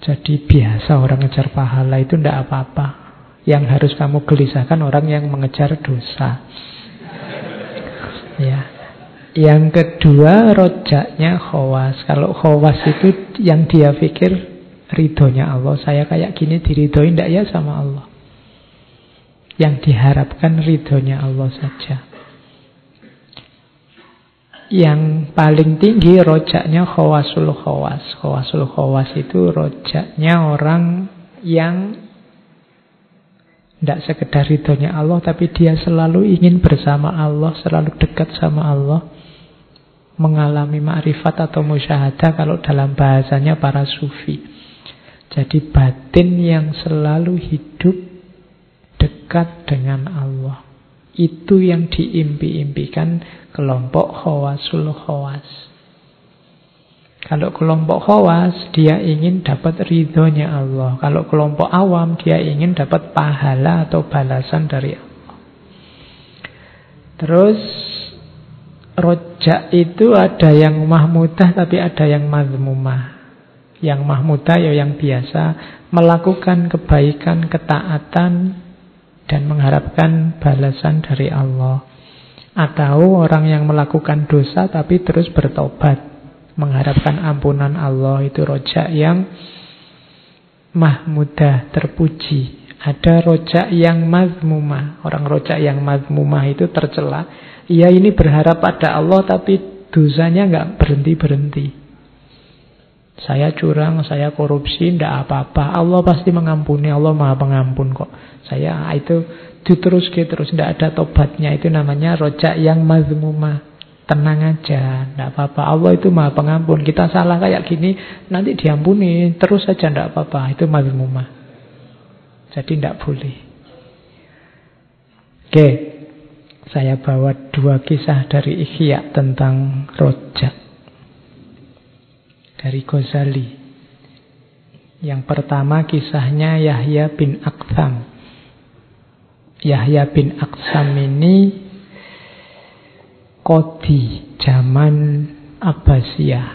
Jadi biasa orang ngejar pahala itu tidak apa-apa. Yang harus kamu gelisahkan orang yang mengejar dosa. Ya. Yang kedua rojaknya khawas. Kalau khawas itu yang dia pikir ridhonya Allah. Saya kayak gini diridhoi tidak ya sama Allah. Yang diharapkan ridhonya Allah saja. Yang paling tinggi rojaknya khawasul khawas. Khawasul khawas itu rojaknya orang yang tidak sekedar ridhonya Allah, tapi dia selalu ingin bersama Allah, selalu dekat sama Allah. Mengalami ma'rifat atau musyahadah kalau dalam bahasanya para sufi. Jadi batin yang selalu hidup dekat dengan Allah. Itu yang diimpi-impikan kelompok khawasul khawas. Kalau kelompok khawas, dia ingin dapat ridhonya Allah. Kalau kelompok awam, dia ingin dapat pahala atau balasan dari Allah. Terus, rojak itu ada yang mahmudah tapi ada yang mazmumah. Yang mahmudah ya yang biasa, melakukan kebaikan, ketaatan, dan mengharapkan balasan dari Allah. Atau orang yang melakukan dosa tapi terus bertobat. Mengharapkan ampunan Allah itu rojak yang mahmudah, terpuji. Ada rojak yang mazmumah. Orang rojak yang mazmumah itu tercela. Ia ini berharap pada Allah tapi dosanya nggak berhenti-berhenti. Saya curang, saya korupsi, tidak apa-apa. Allah pasti mengampuni, Allah maha pengampun kok. Saya itu diteruskan terus tidak ada tobatnya. Itu namanya rojak yang mazmumah. Tenang aja tidak apa-apa. Allah itu maha pengampun. Kita salah kayak gini nanti diampuni. Terus saja tidak apa-apa. Itu mazmumah. Jadi tidak boleh. Oke. Saya bawa dua kisah dari Ikhya tentang rojak dari Ghazali yang pertama kisahnya Yahya bin Aktham Yahya bin Aksam ini kodi zaman Abbasiyah.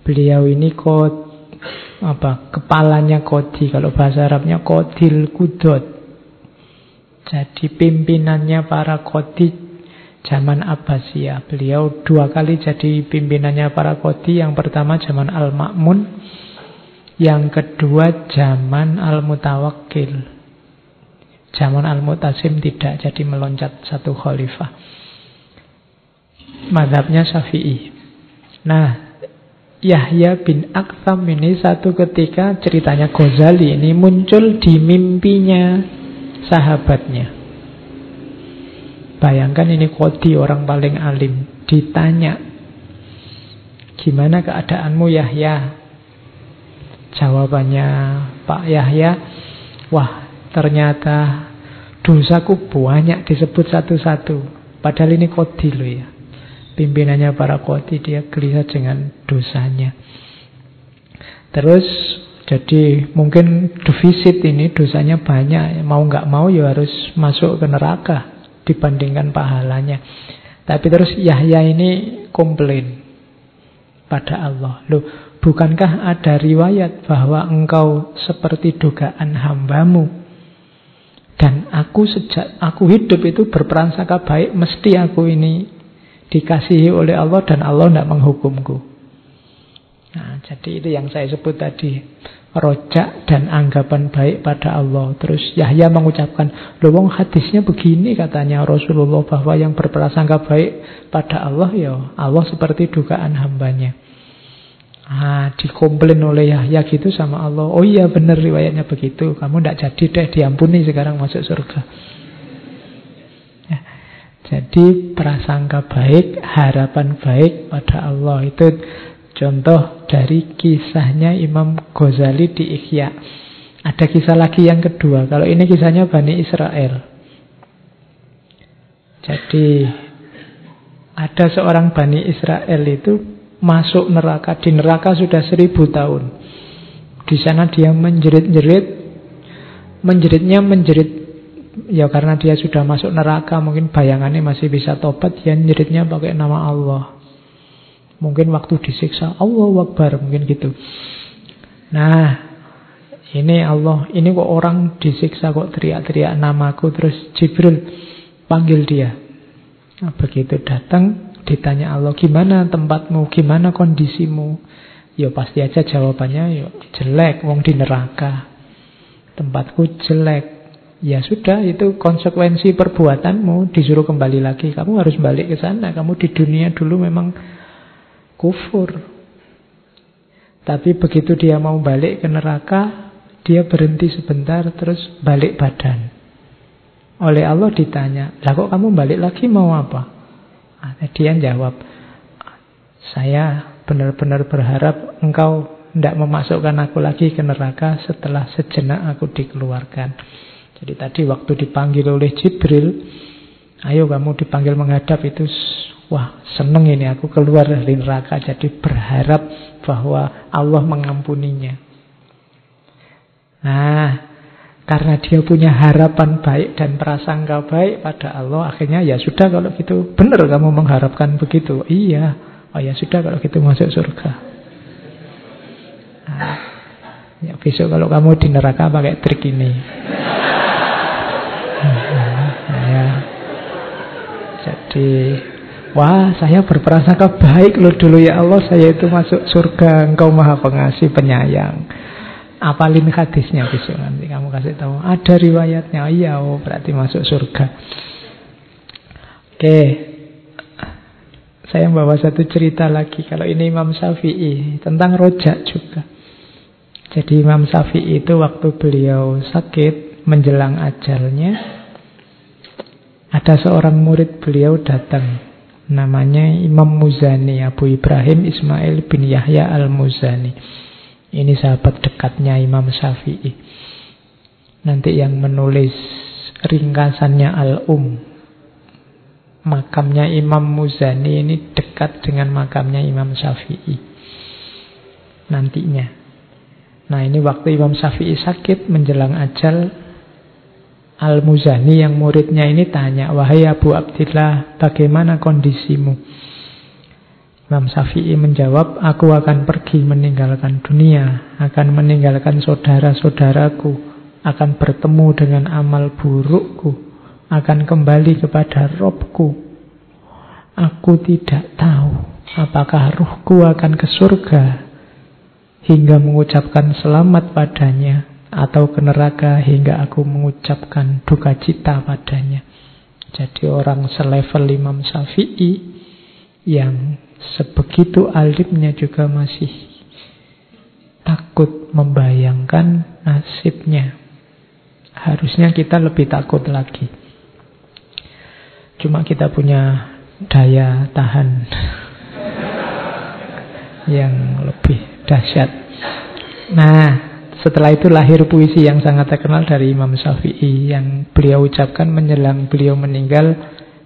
Beliau ini kod apa kepalanya kodi kalau bahasa Arabnya kodil kudot. Jadi pimpinannya para kodi zaman Abbasiyah. Beliau dua kali jadi pimpinannya para kodi. Yang pertama zaman Al-Ma'mun, yang kedua zaman Al-Mutawakkil. Zaman Al-Mutasim tidak jadi meloncat satu khalifah. Madhabnya Syafi'i. Nah, Yahya bin Aktham ini satu ketika ceritanya Ghazali ini muncul di mimpinya sahabatnya. Bayangkan ini kodi orang paling alim. Ditanya, gimana keadaanmu Yahya? Jawabannya Pak Yahya, wah ternyata dosaku banyak disebut satu-satu. Padahal ini kodi loh ya pimpinannya para koti dia gelisah dengan dosanya. Terus jadi mungkin defisit ini dosanya banyak, mau nggak mau ya harus masuk ke neraka dibandingkan pahalanya. Tapi terus Yahya ini komplain pada Allah. Loh, bukankah ada riwayat bahwa engkau seperti dugaan hambamu? Dan aku sejak aku hidup itu berperansaka baik, mesti aku ini dikasihi oleh Allah dan Allah tidak menghukumku. Nah, jadi itu yang saya sebut tadi rojak dan anggapan baik pada Allah. Terus Yahya mengucapkan, loh wong hadisnya begini katanya Rasulullah bahwa yang berprasangka baik pada Allah ya Allah seperti dugaan hambanya. Ah, dikomplain oleh Yahya gitu sama Allah. Oh iya benar riwayatnya begitu. Kamu tidak jadi deh diampuni sekarang masuk surga. Jadi prasangka baik, harapan baik pada Allah itu contoh dari kisahnya Imam Ghazali di Ikhya. Ada kisah lagi yang kedua. Kalau ini kisahnya Bani Israel. Jadi ada seorang Bani Israel itu masuk neraka. Di neraka sudah seribu tahun. Di sana dia menjerit-jerit. Menjeritnya menjerit ya karena dia sudah masuk neraka mungkin bayangannya masih bisa tobat dia nyeritnya pakai nama Allah mungkin waktu disiksa Allah wakbar mungkin gitu. Nah ini Allah ini kok orang disiksa kok teriak-teriak namaku terus Jibril panggil dia. Nah, begitu datang ditanya Allah gimana tempatmu? Gimana kondisimu? Ya pasti aja jawabannya ya jelek wong di neraka. Tempatku jelek. Ya sudah, itu konsekuensi perbuatanmu. Disuruh kembali lagi. Kamu harus balik ke sana. Kamu di dunia dulu memang kufur. Tapi begitu dia mau balik ke neraka, dia berhenti sebentar terus balik badan. Oleh Allah ditanya, lah kok kamu balik lagi mau apa? Nah, dia jawab, saya benar-benar berharap engkau tidak memasukkan aku lagi ke neraka setelah sejenak aku dikeluarkan. Jadi tadi waktu dipanggil oleh Jibril, ayo kamu dipanggil menghadap itu, wah seneng ini aku keluar dari neraka. Jadi berharap bahwa Allah mengampuninya. Nah, karena dia punya harapan baik dan prasangka baik pada Allah, akhirnya ya sudah kalau gitu, benar kamu mengharapkan begitu. Iya, oh ya sudah kalau gitu masuk surga. Nah, ya besok kalau kamu di neraka pakai trik ini ya. Jadi Wah saya berprasangka baik loh dulu. Ya Allah Saya itu masuk surga. Engkau maha pengasih penyayang. Apalin hadisnya besok nanti Kamu kasih tahu. Ada riwayatnya. Iya oh berarti masuk surga. Oke. Saya bawa satu cerita lagi. Kalau ini Imam Syafi'i Tentang rojak juga. Jadi Imam Syafi'i itu waktu beliau sakit menjelang ajalnya ada seorang murid beliau datang namanya Imam Muzani Abu Ibrahim Ismail bin Yahya Al-Muzani. Ini sahabat dekatnya Imam Syafi'i. Nanti yang menulis ringkasannya Al-Um. Makamnya Imam Muzani ini dekat dengan makamnya Imam Syafi'i. Nantinya. Nah ini waktu Imam Syafi'i sakit menjelang ajal Al-Muzani yang muridnya ini tanya, Wahai Abu Abdillah, bagaimana kondisimu? Imam Syafi'i menjawab, Aku akan pergi meninggalkan dunia, akan meninggalkan saudara-saudaraku, akan bertemu dengan amal burukku, akan kembali kepada Robku. Aku tidak tahu apakah ruhku akan ke surga hingga mengucapkan selamat padanya atau ke neraka hingga aku mengucapkan duka cita padanya. Jadi orang selevel Imam Syafi'i yang sebegitu alimnya juga masih takut membayangkan nasibnya. Harusnya kita lebih takut lagi. Cuma kita punya daya tahan yang lebih dahsyat. Nah, setelah itu lahir puisi yang sangat terkenal dari Imam Syafi'i yang beliau ucapkan menjelang beliau meninggal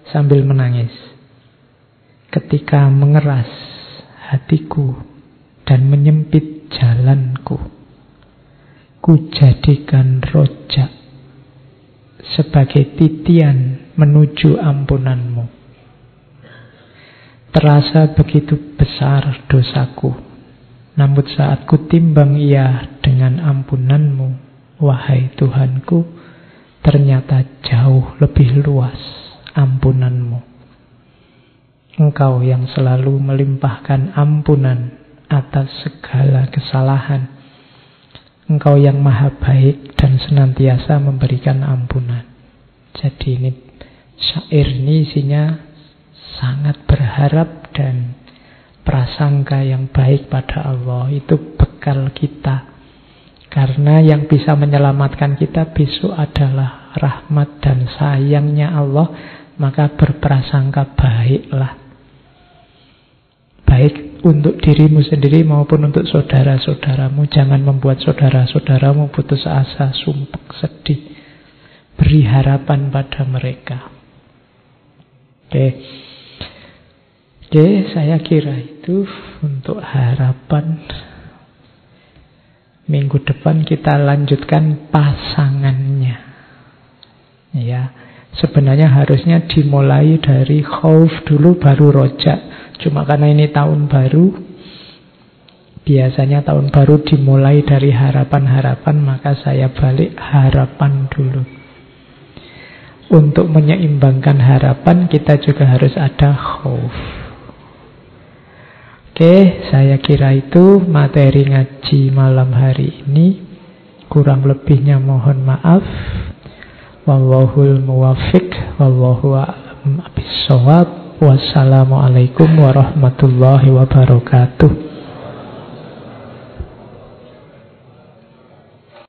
sambil menangis. Ketika mengeras hatiku dan menyempit jalanku, ku jadikan rojak sebagai titian menuju ampunanmu. Terasa begitu besar dosaku namun saat ku timbang ia dengan ampunanmu, wahai Tuhanku, ternyata jauh lebih luas ampunanmu. Engkau yang selalu melimpahkan ampunan atas segala kesalahan. Engkau yang maha baik dan senantiasa memberikan ampunan. Jadi ini syair ini isinya sangat berharap dan prasangka yang baik pada Allah itu bekal kita. Karena yang bisa menyelamatkan kita besok adalah rahmat dan sayangnya Allah, maka berprasangka baiklah. Baik untuk dirimu sendiri maupun untuk saudara-saudaramu. Jangan membuat saudara-saudaramu putus asa, sumpah, sedih. Beri harapan pada mereka. Oke. Okay. Oke, saya kira itu untuk harapan minggu depan kita lanjutkan pasangannya. Ya, sebenarnya harusnya dimulai dari khauf dulu baru rojak. Cuma karena ini tahun baru, biasanya tahun baru dimulai dari harapan-harapan, maka saya balik harapan dulu. Untuk menyeimbangkan harapan, kita juga harus ada khauf. Oke, saya kira itu materi ngaji malam hari ini. Kurang lebihnya mohon maaf. Wallahul muwafiq, wallahu a'lam Wassalamualaikum warahmatullahi wabarakatuh.